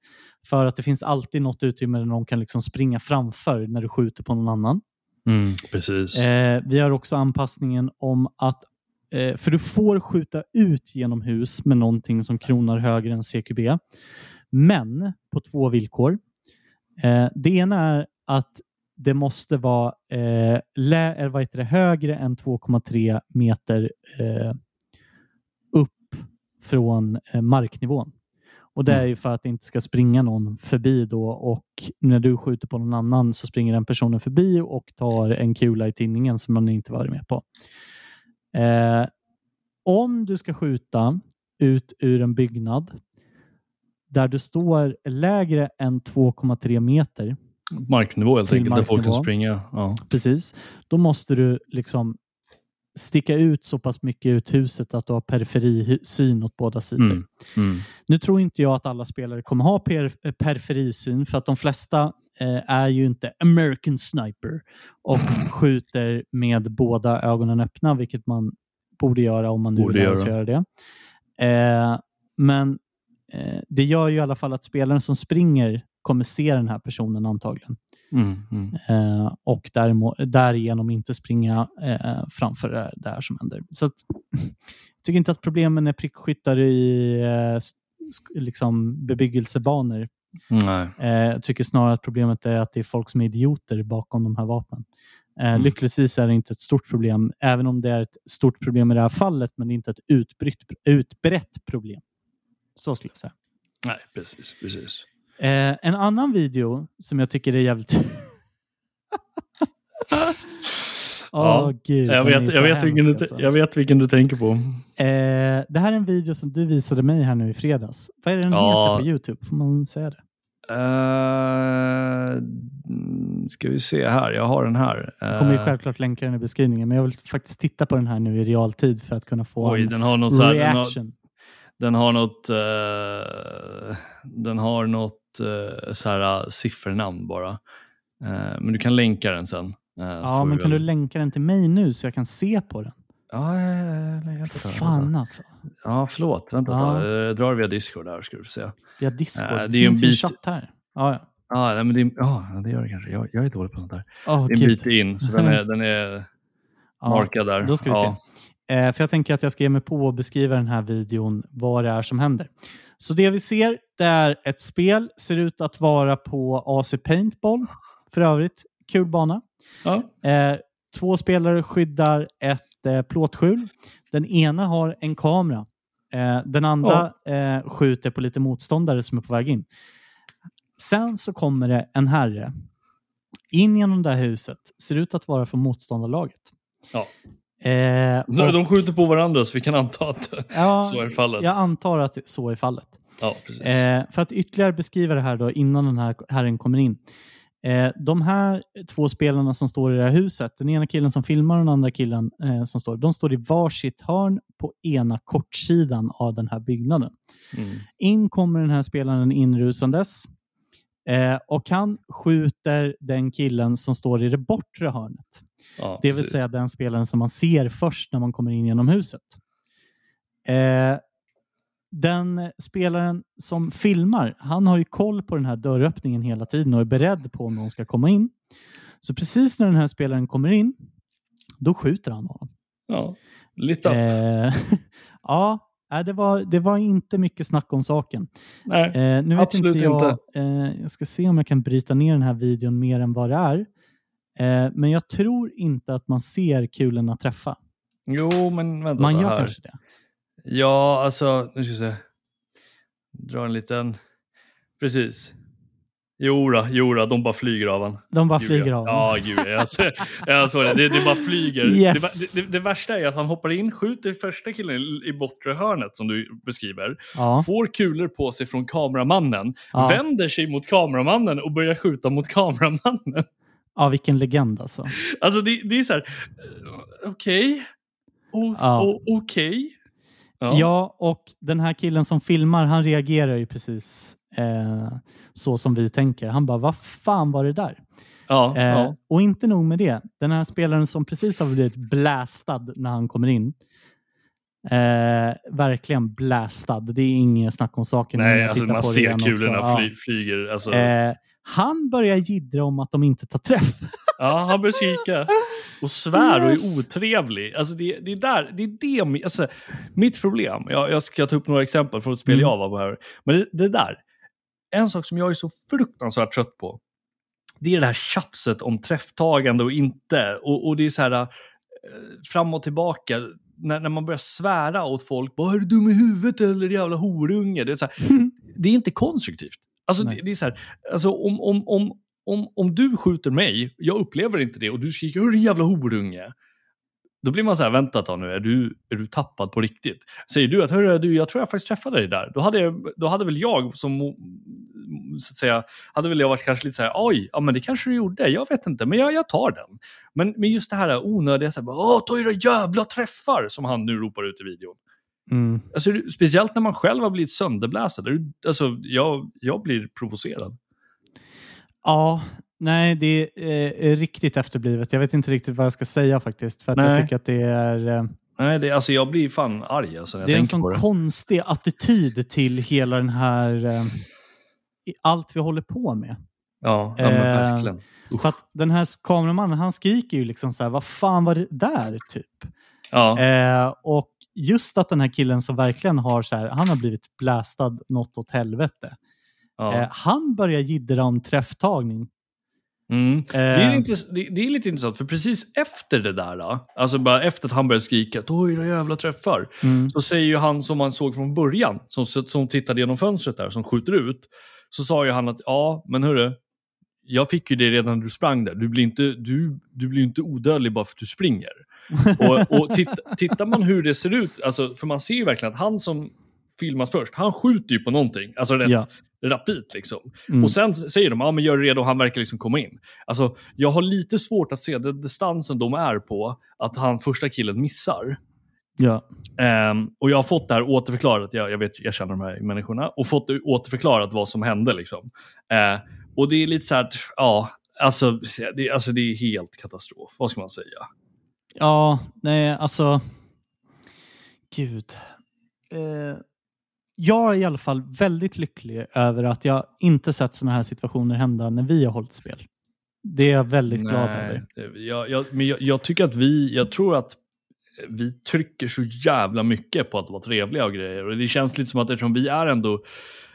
För att det finns alltid något utrymme där någon kan liksom springa framför när du skjuter på någon annan. Mm, precis. Eh, vi har också anpassningen om att eh, för du får skjuta ut genom hus med någonting som kronar högre än CQB. Men på två villkor. Eh, det ena är att det måste vara eh, lä- eller vad heter det, högre än 2,3 meter eh, från eh, marknivån. Och Det är ju för att det inte ska springa någon förbi då och när du skjuter på någon annan så springer den personen förbi och tar en kula i tinningen som man inte varit med på. Eh, om du ska skjuta ut ur en byggnad där du står lägre än 2,3 meter Marknivå helt enkelt, där folk kan springa. Ja. Precis. Då måste du liksom sticka ut så pass mycket ut huset att du har periferisyn åt båda sidor. Mm. Mm. Nu tror inte jag att alla spelare kommer ha per eh, periferisyn för att de flesta eh, är ju inte American Sniper och skjuter med båda ögonen öppna, vilket man borde göra om man nu Borde vill göra. göra det. Eh, men eh, det gör ju i alla fall att spelaren som springer kommer se den här personen antagligen Mm. Mm. eh, och därigenom inte springa eh, framför det, det här som händer. Så att, jag tycker inte att problemen är prickskyttar i eh, liksom bebyggelsebanor. Eh, jag tycker snarare att problemet är att det är folk som är idioter bakom de här vapnen. Eh, Mm. Lyckligtvis är det inte ett stort problem, även om det är ett stort problem i det här fallet, men det är inte ett utbrett, utbrett problem. Så skulle jag säga. Nej, precis. precis. Eh, en annan video som jag tycker är jävligt... Åh, Ja, gud, Jag vet, jag, vet vilken du, alltså. jag vet vilken du tänker på. Eh, det här är en video som du visade mig här nu i fredags. Vad är det den Ja. heter på Youtube? Får man säga det? Uh, ska vi se här, jag har den här. Jag kommer ju Eh, självklart länka den i beskrivningen, men jag vill faktiskt titta på den här nu i realtid för att kunna få Oj, en den har något så här, den har, reaction. den har något, eh, den har något uh, så här, uh, siffernamn bara. Eh, men du kan länka den sen. eh, Ja, men kan väl- du länka den till mig nu så jag kan se på den? Ja, ja, ja, ja. Fan alltså. Ja, förlåt. Vänta, Ja. ja. jag drar via Discord där ska du få se. Via Discord. Eh, det det är ju en finns ju en bit- chatt här. Ja, ja. Ja, men det, är- ja, det gör det kanske. Jag, jag är dålig på sånt där. Åh, Det är en bit in, så den är, den är markad där. Då ska vi se. Eh, för jag tänker att jag ska ge mig på att beskriva den här videon, vad det är som händer. Så det vi ser, det är ett spel, ser ut att vara på AC Paintball. För övrigt, kul bana. Ja. Eh, två spelare skyddar ett eh, plåtskjul. Den ena har en kamera. Eh, den andra eh, skjuter på lite motståndare som är på väg in. Sen så kommer det en herre in genom det här huset. Ser ut att vara från motståndarlaget. Ja. Eh, De, och- de skjuter på varandra så vi kan anta att Ja, så är fallet. jag antar att så är fallet. Ja, precis. Eh, för att ytterligare beskriva det här då innan den här herren kommer in. Eh, de här två spelarna som står i det här huset, den ena killen som filmar och den andra killen eh, som står, de står i varsitt hörn på ena kortsidan av den här byggnaden. Mm. In kommer den här spelaren inrusandes eh, och han skjuter den killen som står i det bortre hörnet. Ja, Det vill precis. säga den spelaren som man ser först när man kommer in genom huset. Eh, den spelaren som filmar, han har ju koll på den här dörröppningen hela tiden och är beredd på om någon ska komma in. Så precis när den här spelaren kommer in, då skjuter han honom. Ja, lit up. Eh, ja, nej, det var, det var inte mycket snack om saken. Nej, Eh, nu vet absolut inte jag, inte. Eh, jag ska se om jag kan bryta ner den här videon mer än vad det är. Eh, men jag tror inte att man ser kulorna träffa. jo, men vänta Man gör här. kanske det. Ja, alltså, nu ska vi se. Dra en liten... Precis. Jo då, jo då, de bara flyger av han. De bara Gud, flyger ja. av. Ja, gud. Jag, så, jag såg det. det. Det bara flyger. Yes. Det, det, det värsta är att han hoppar in, skjuter första killen i, bortre hörnet som du beskriver. Ja, Får kulor på sig från kameramannen. ja. Vänder sig mot kameramannen och börjar skjuta mot kameramannen. ja, vilken legend alltså. Alltså det, det är så här, eh, okej. O- Ja. o- Okej. Ja. och den här killen som filmar, han reagerar ju precis eh, så som vi tänker. Han bara, vad fan var det där? Ja, Eh, ja. Och inte nog med det. Den här spelaren som precis har blivit blastad när han kommer in. Eh, verkligen blastad. Det är inget snack om saken. Nej, jag alltså man ser kulorna Ja. fly, flyger. Alltså, Eh, han börjar jiddra om att de inte tar träff. Ja, han börjar skrika. Och svär och är otrevlig. Alltså det, det är där, det är det, alltså, mitt problem. Jag, jag ska ta upp några exempel från ett spel Mm. jag var på här. Men det, det där, en sak som jag är så fruktansvärt trött på. Det är det här tjafset om träfftagande och inte. Och, och det är så här eh, fram och tillbaka. När, när man börjar svära åt folk. Bara, är du dum i huvudet eller jävla horunge? Det är, så här, det är inte konstruktivt. Alltså, det, det är så här, alltså om, om, om, om, om du skjuter mig, jag upplever inte det och du skriker "Hör, din jävla horunge. Då blir man så här, vänta ett nu, är du, är du tappad på riktigt? Säger du att, hörru du, jag tror jag faktiskt träffade dig där. Då hade, jag, då hade väl jag som, så att säga, hade väl jag varit kanske lite så här, oj, ja men det kanske du gjorde, jag vet inte, men jag, jag tar den. Men, men just det här onödiga, så här, åh, ta era jävla träffar, som han nu ropar ut i videon. Mm. Alltså, speciellt när man själv har blivit är- Alltså, jag, jag blir provocerad. Ja, nej, det är, är riktigt efterblivet. Jag vet inte riktigt vad jag ska säga faktiskt. För att jag tycker att det är... eh, Nej, det, alltså, jag blir fan arg alltså, när jag Det är en sån konstig attityd till hela den här... eh, allt vi håller på med. Ja, ja men Eh, verkligen. För att den här kameramannen, han skriker ju liksom så här, vad fan var det där typ? Ja, Eh, och just att den här killen som verkligen har så här, han har blivit blastad något åt helvete. ja. Eh, han börjar jiddra om träfftagning. Mm. Eh, Det, är intress- det, är lite intressant, för precis efter det där, då, alltså bara efter att han började skrika oj, era jävla träffar, mm, så säger ju han som man såg från början, som, som tittade genom fönstret där, som skjuter ut, så sa ju han att ja, men hörru, jag fick ju det redan när du sprang där. Du blir inte, du, du blir inte odödlig bara för att du springer. Och, och titt, tittar man hur det ser ut, alltså, för man ser ju verkligen att han som filmas först, han skjuter ju på någonting, alltså rätt Ja. Rapid liksom. mm, Och sen säger de, ja men gör dig redo, han verkar liksom komma in. Alltså, jag har lite svårt att se den distansen de är på, att han första killen missar. ja. Ehm, och jag har fått det här återförklarat, jag, jag, vet, jag känner de här människorna, och fått det återförklarat vad som hände. Liksom. Eh, och det är lite så här, ja, alltså det, alltså det är helt katastrof. Vad ska man säga? Ja, nej, alltså. Gud. Eh, jag är i alla fall väldigt lycklig över att jag inte sett sådana här situationer hända när vi har hållit spel. Det är jag väldigt glad över. Jag, jag, men jag, jag tycker att vi, jag tror att vi trycker så jävla mycket på att vara trevliga och grejer. Och det känns lite som att eftersom vi är ändå,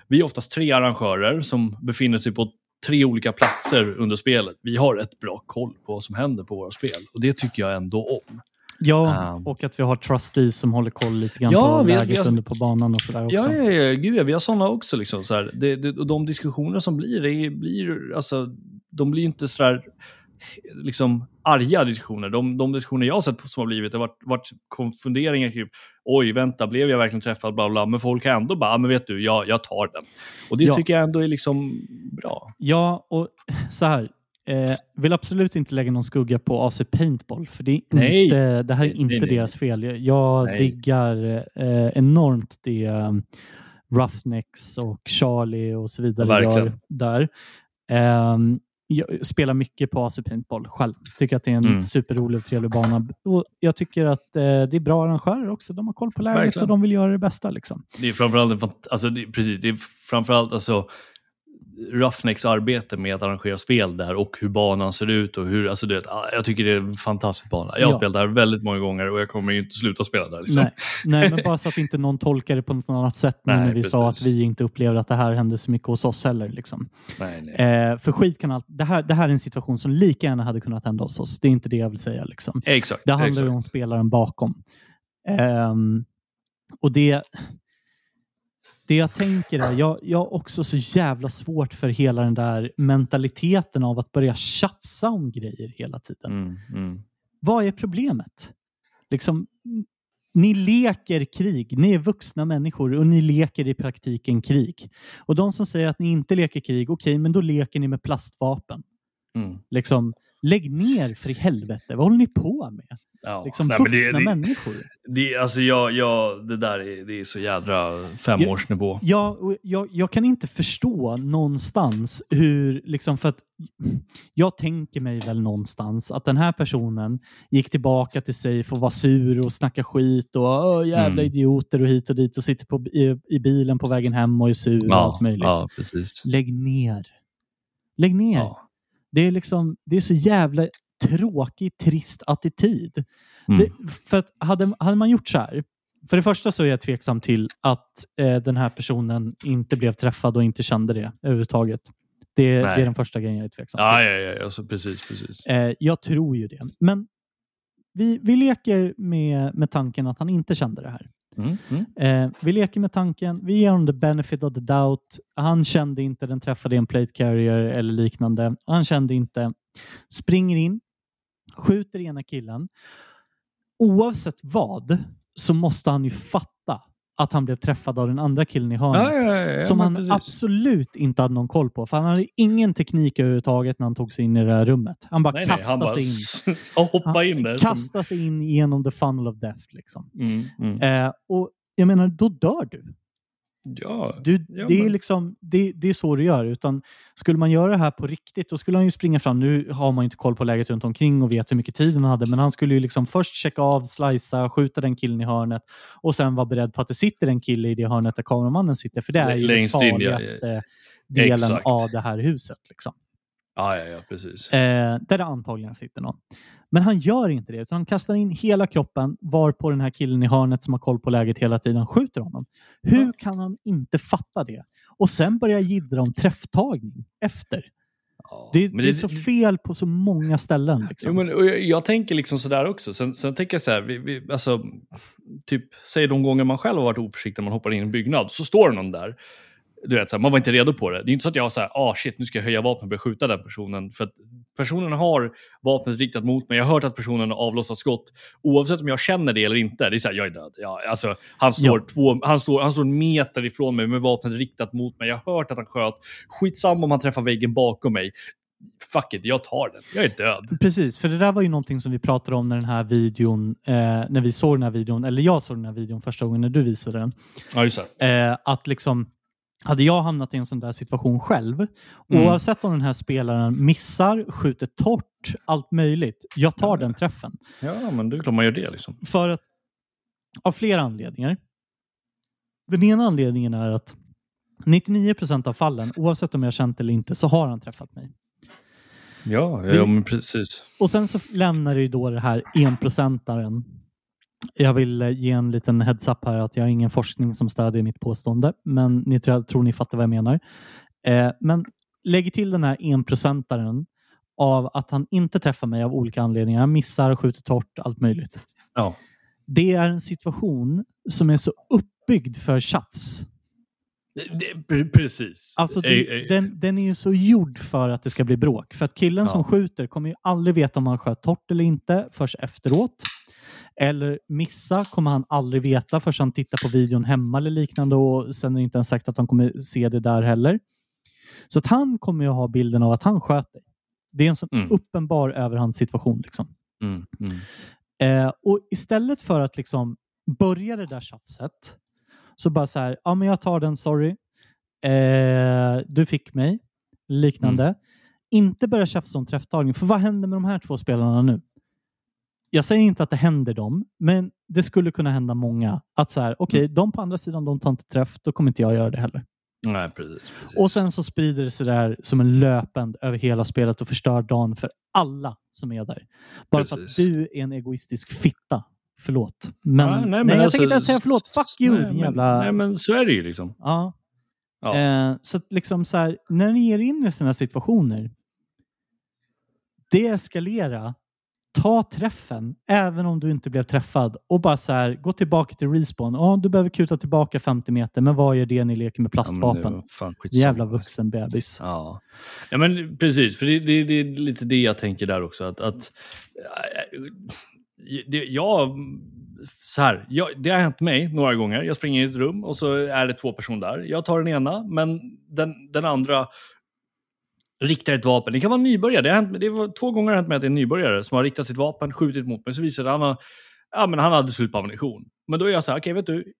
vi är oftast tre arrangörer som befinner sig på tre olika platser under spelet. Vi har ett bra koll på vad som händer på våra spel. Och det tycker jag ändå om. Ja, Um. och att vi har trustees som håller koll lite grann Ja, på vi läget vi har- under på banan och sådär också. Ja, ja, ja, gud ja, vi har sådana också. Liksom, så här. Det, det, och de diskussioner som blir, det blir alltså, de blir inte sådär liksom arga diskussioner. De, de diskussioner jag har sett som har blivit har varit, varit funderingar kring oj, vänta, blev jag verkligen träffad? Bla, bla. Men folk har ändå bara, "Ah, men vet du, jag, jag tar den. Och det Ja. tycker jag ändå är liksom bra. Ja, och så här. Eh, vill absolut inte lägga någon skugga på AC Paintball, för det, är Nej. inte, det här är inte nej, deras fel. Jag, Nej. diggar eh, enormt det um, Roughnecks och Charlie och så vidare verkligen. gör där. Ehm, jag spelar mycket på AC Paintball själv. Tycker att det är en Mm. superrolig och trevlig bana. Och jag tycker att eh, det är bra arrangörer också. De har koll på läget Verkligen. och de vill göra det bästa. Liksom. Det är framförallt, alltså det, precis, det är framförallt alltså, Roughnecks arbete med att arrangera spel där och hur banan ser ut och hur, alltså det, ah, jag tycker det är en fantastisk bana. Jag har Ja. spelat där väldigt många gånger och jag kommer ju inte sluta spela där. Liksom. Nej, nej, men bara så att inte någon tolkar det på något annat sätt Nej, när vi sa att precis. vi inte upplever att det här hände så mycket hos oss heller. Liksom. Nej, nej. Eh, för skit kan allt, det, här, det här är en situation som lika gärna hade kunnat hända hos oss. Det är inte det jag vill säga. Liksom. Exakt. Det handlar exakt. ju om spelaren bakom. Ehm, och det, det jag tänker är, jag, jag har också så jävla svårt för hela den där mentaliteten av att börja tjafsa om grejer hela tiden. Mm, mm. Vad är problemet? Liksom, ni leker krig. Ni är vuxna människor och ni leker i praktiken krig. Och de som säger att ni inte leker krig, okej, men då leker ni med plastvapen. Mm. Liksom, lägg ner för i helvete. Vad håller ni på med? Ja. Liksom, Nej, vuxna det, människor. det, alltså jag, jag, det där är, det är så jädra femårsnivå. Ja, och jag, jag kan inte förstå någonstans hur, liksom för att jag tänker mig väl någonstans att den här personen gick tillbaka till sig för att vara sur och snacka skit och jävla Mm. idioter och hit och dit och sitter på, i, i bilen på vägen hem och är sur och allt möjligt. ja. Lägg ner. Lägg ner. Ja. Det är liksom, det är så jävla tråkig, trist attityd. Mm. Det, för att hade, hade man gjort så här. För det första så är jag tveksam till att eh, den här personen inte blev träffad och inte kände det överhuvudtaget. Det, det är den första grejen jag är tveksam Ja, till. ja, ja, alltså, precis, precis. Eh, jag tror ju det. Men vi, vi leker med, med tanken att han inte kände det här. Mm, mm. Eh, vi leker med tanken, vi ger honom the benefit of the doubt. Han kände inte den träffade en plate carrier eller liknande. Han kände inte. Springer in, skjuter ena killen. Oavsett vad så måste han ju fatta att han blev träffad av den andra killen i hörnet. Ja, ja, ja, som han precis. absolut inte hade någon koll på. För han hade ingen teknik överhuvudtaget när han tog sig in i det här rummet. Han bara Nej, nej, kastade bara sig in. och hoppa in där. Kastade sig in genom the funnel of death. Liksom. Mm, mm. Eh, och jag menar, då dör du. Ja, Du, Ja, det, är liksom, det, det är så du gör. Utan skulle man göra det här på riktigt, då skulle han ju springa fram. Nu har man ju inte koll på läget runt omkring och vet hur mycket tid han hade, men han skulle ju liksom först checka av, slicea, skjuta den killen i hörnet och sen vara beredd på att det sitter en kille i det hörnet där kameramannen sitter. För det är ju den Längst in, ja, farligaste delen Exakt. av det här huset. Liksom. ja, ja, ja, precis. Eh, där det antagligen sitter någon. Men han gör inte det, utan han kastar in hela kroppen var på den här killen i hörnet som har koll på läget hela tiden skjuter honom. Hur kan han inte fatta det? Och sen börja jiddra om träfftagning efter. Ja, Det, men det är så fel på så många ställen. Jo, Liksom. men, och jag, jag tänker liksom sådär också. Sen, sen tänker jag så här, vi, vi, alltså, typ, säg de gånger man själv har varit oförsiktig när man hoppar in i en byggnad, så står det någon där. Du vet, så här, man var inte redo på det. Det är inte så att jag har så här, ah shit, nu ska jag höja vapnet och börja skjuta den personen. För att personen har vapnet riktat mot mig. Jag har hört att personen har avlossat skott. Oavsett om jag känner det eller inte. Det är så här, jag är död. Ja, alltså, han, står Ja. två, han, står, han står en meter ifrån mig med vapnet riktat mot mig. Jag har hört att han sköt. Skitsamma om han träffar väggen bakom mig. Fuck it, jag tar den. Jag är död. Precis, för det där var ju någonting som vi pratade om när den här videon, eh, när vi såg den här videon, eller jag såg den här videon första gången när du visade den. Ja, just det. Eh, att liksom, hade jag hamnat i en sån där situation själv, Mm. oavsett om den här spelaren missar, skjuter torrt, allt möjligt, jag tar Ja. den träffen. Ja, men det är klart man gör det liksom. För att, av flera anledningar. Den ena anledningen är att 99 procent av fallen, oavsett om jag känt eller inte, så har han träffat mig. Ja, ja precis. Och sen så lämnar det ju då det här enprocentaren. Jag vill eh, ge en liten heads-up här att jag har ingen forskning som stödjer mitt påstående, men ni tror, tror ni fattar vad jag menar. Eh, men lägger till den här enprocentaren av att han inte träffar mig av olika anledningar. Han missar, skjuter torrt, allt möjligt. Ja. Det är en situation som är så uppbyggd för tjafs. Det, pre- precis. Alltså, det, eh, den, den är ju så gjord för att det ska bli bråk. För att killen som Ja. skjuter kommer ju aldrig veta om han sköt torrt eller inte först efteråt. Eller missa kommer han aldrig veta förrän han tittar på videon hemma eller liknande och sen är det inte ens sagt att han kommer se det där heller. Så att han kommer ju ha bilden av att han sköt dig. Det är en sån Mm. uppenbar överhandssituation. Liksom. Mm, mm. Eh, och istället för att liksom börja det där tjafset så bara så här, ja men jag tar den, sorry. Eh, du fick mig. Liknande. inte börja tjafsa om träfftagning. För vad händer med de här två spelarna nu? Jag säger inte att det händer dem, men det skulle kunna hända många. Att så här, okej, de på andra sidan, de tar inte träff, då kommer inte jag göra det heller. Nej, precis. precis. Och sen så sprider det sig där som en löpeld över hela spelet och förstör dagen för alla som är där. Bara Precis. för att du är en egoistisk fitta. Förlåt. Men, Ja, nej, jag alltså, tänker inte ens säga förlåt. Fuck you, nej, din men- jävla... Nej, men så är det ju liksom. Ja. Ja. Eh, så att liksom så här, när ni ger in i sådana situationer, deeskalera, ta träffen, även om du inte blev träffad och bara så här, gå tillbaka till respawn. Ja, du behöver kuta tillbaka 50 meter, men vad gör det när ni leker med Ja, plastvapen? skitsamma. Jävla vuxen bebis. Ja. ja, men precis. För det, det, det är lite det jag tänker där också. Att, att, äh, det, jag, så här, jag, det har hänt mig några gånger. Jag springer in i ett rum och så är det två personer där. Jag tar den ena, men den, den andra riktar ett vapen. Det kan vara en nybörjare. Det, har hänt, det var två gånger har det hänt mig att det är en nybörjare som har riktat sitt vapen, skjutit mot mig. Så visar det att han, har, ja, men han hade slut på ammunition. Men då är jag så här, okej, vet du,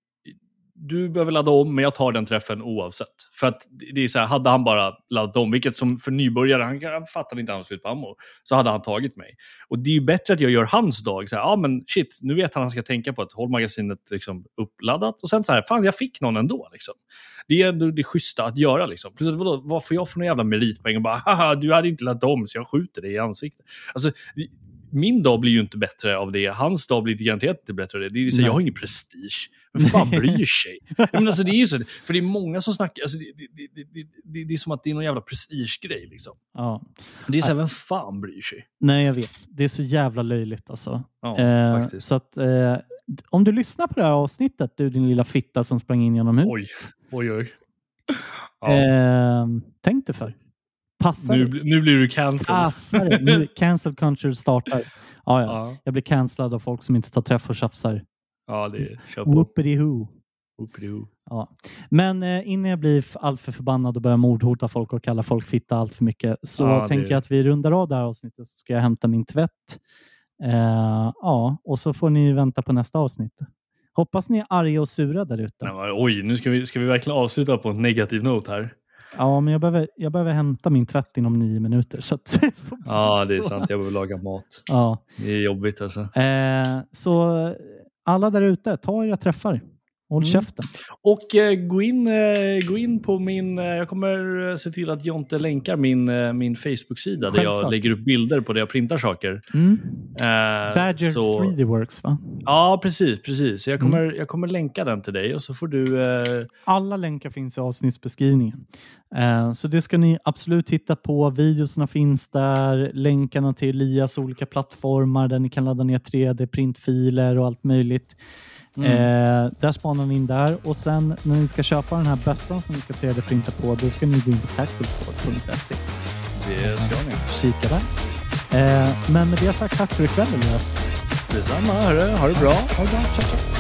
du behöver ladda om, men jag tar den träffen oavsett. För att det är så här, hade han bara laddat om, vilket som för nybörjare, han, han fattade inte hans slut på ammo, så hade han tagit mig. Och det är ju bättre att jag gör hans dag. Så här, ah, men shit, nu vet han att han ska tänka på att hålla magasinet liksom uppladdat. Och sen så här, fan jag fick någon ändå. Liksom. Det är ändå det schyssta att göra. Liksom. Plus, vadå, vad får jag för någon jävla meritpoäng? Och bara, haha, du hade inte laddat om, så jag skjuter dig i ansiktet. Alltså, min dag blir ju inte bättre av det. Hans dag blir garanterat inte bättre av det. det är så, jag har ingen prestige. Vem fan bryr sig? Men alltså, det är ju så, för det är många som snackar, alltså, det, det, det, det, är som att det är någon jävla prestigegrej. Liksom. Ja. Det är så här, vem fan bryr sig? Nej, jag vet. Det är så jävla löjligt alltså. Ja, Eh, så att, eh, om du lyssnar på det här avsnittet, du din lilla fitta som sprang in genom huset. Oj, oj, oj. Ja. Eh, tänk dig för. Passa nu, nu blir du cancelled. Passa dig. Nu, cancel culture startar. Ja, ja. Ja, Jag blir cancellad av folk som inte tar träff och tjafsar. ja det är, kör på. Whoopity-hoo. Whoopidoo. Ja. Men eh, innan jag blir alltför förbannad och börjar mordhota folk och kalla folk fitta allt för mycket så Ja, det- tänker jag att vi rundar av det här avsnittet så ska jag hämta min tvätt. Eh, ja, och så får ni vänta på nästa avsnitt. Hoppas ni är arga och sura där ute. Oj, nu ska vi, ska vi verkligen avsluta på en negativ not här. Ja, men jag behöver, jag behöver hämta min tvätt inom nio minuter. Så Ja, det är sant. Jag behöver laga mat. Ja. Det är jobbigt alltså. Eh, så alla där ute, ta era träffar. Håll Mm. käften. Och eh, gå, in, eh, gå in på min... Eh, jag kommer eh, se till att Jonte länkar min, eh, min Facebook-sida där jag lägger upp bilder på där jag printar saker. Mm. Eh, Badger så- 3D Works, va? Ja, precis. precis. Jag, kommer, jag kommer länka den till dig och så får du... Alla länkar finns i avsnittsbeskrivningen. Så det ska ni absolut titta på. Videorna finns där. Länkarna till Elias olika plattformar där ni kan ladda ner 3D-printfiler och allt möjligt. Mm. Eh, där spanar ni in där och sen när ni ska köpa den här bössan som ni ska 3D-printa på då ska ni gå in på tacticalstore.se det ska ni. kika där. Eh, men med det sagt, tack för ikväll Elias. Detsamma. Ha det bra. Ha det bra. Ciao, ciao. Ja, ja.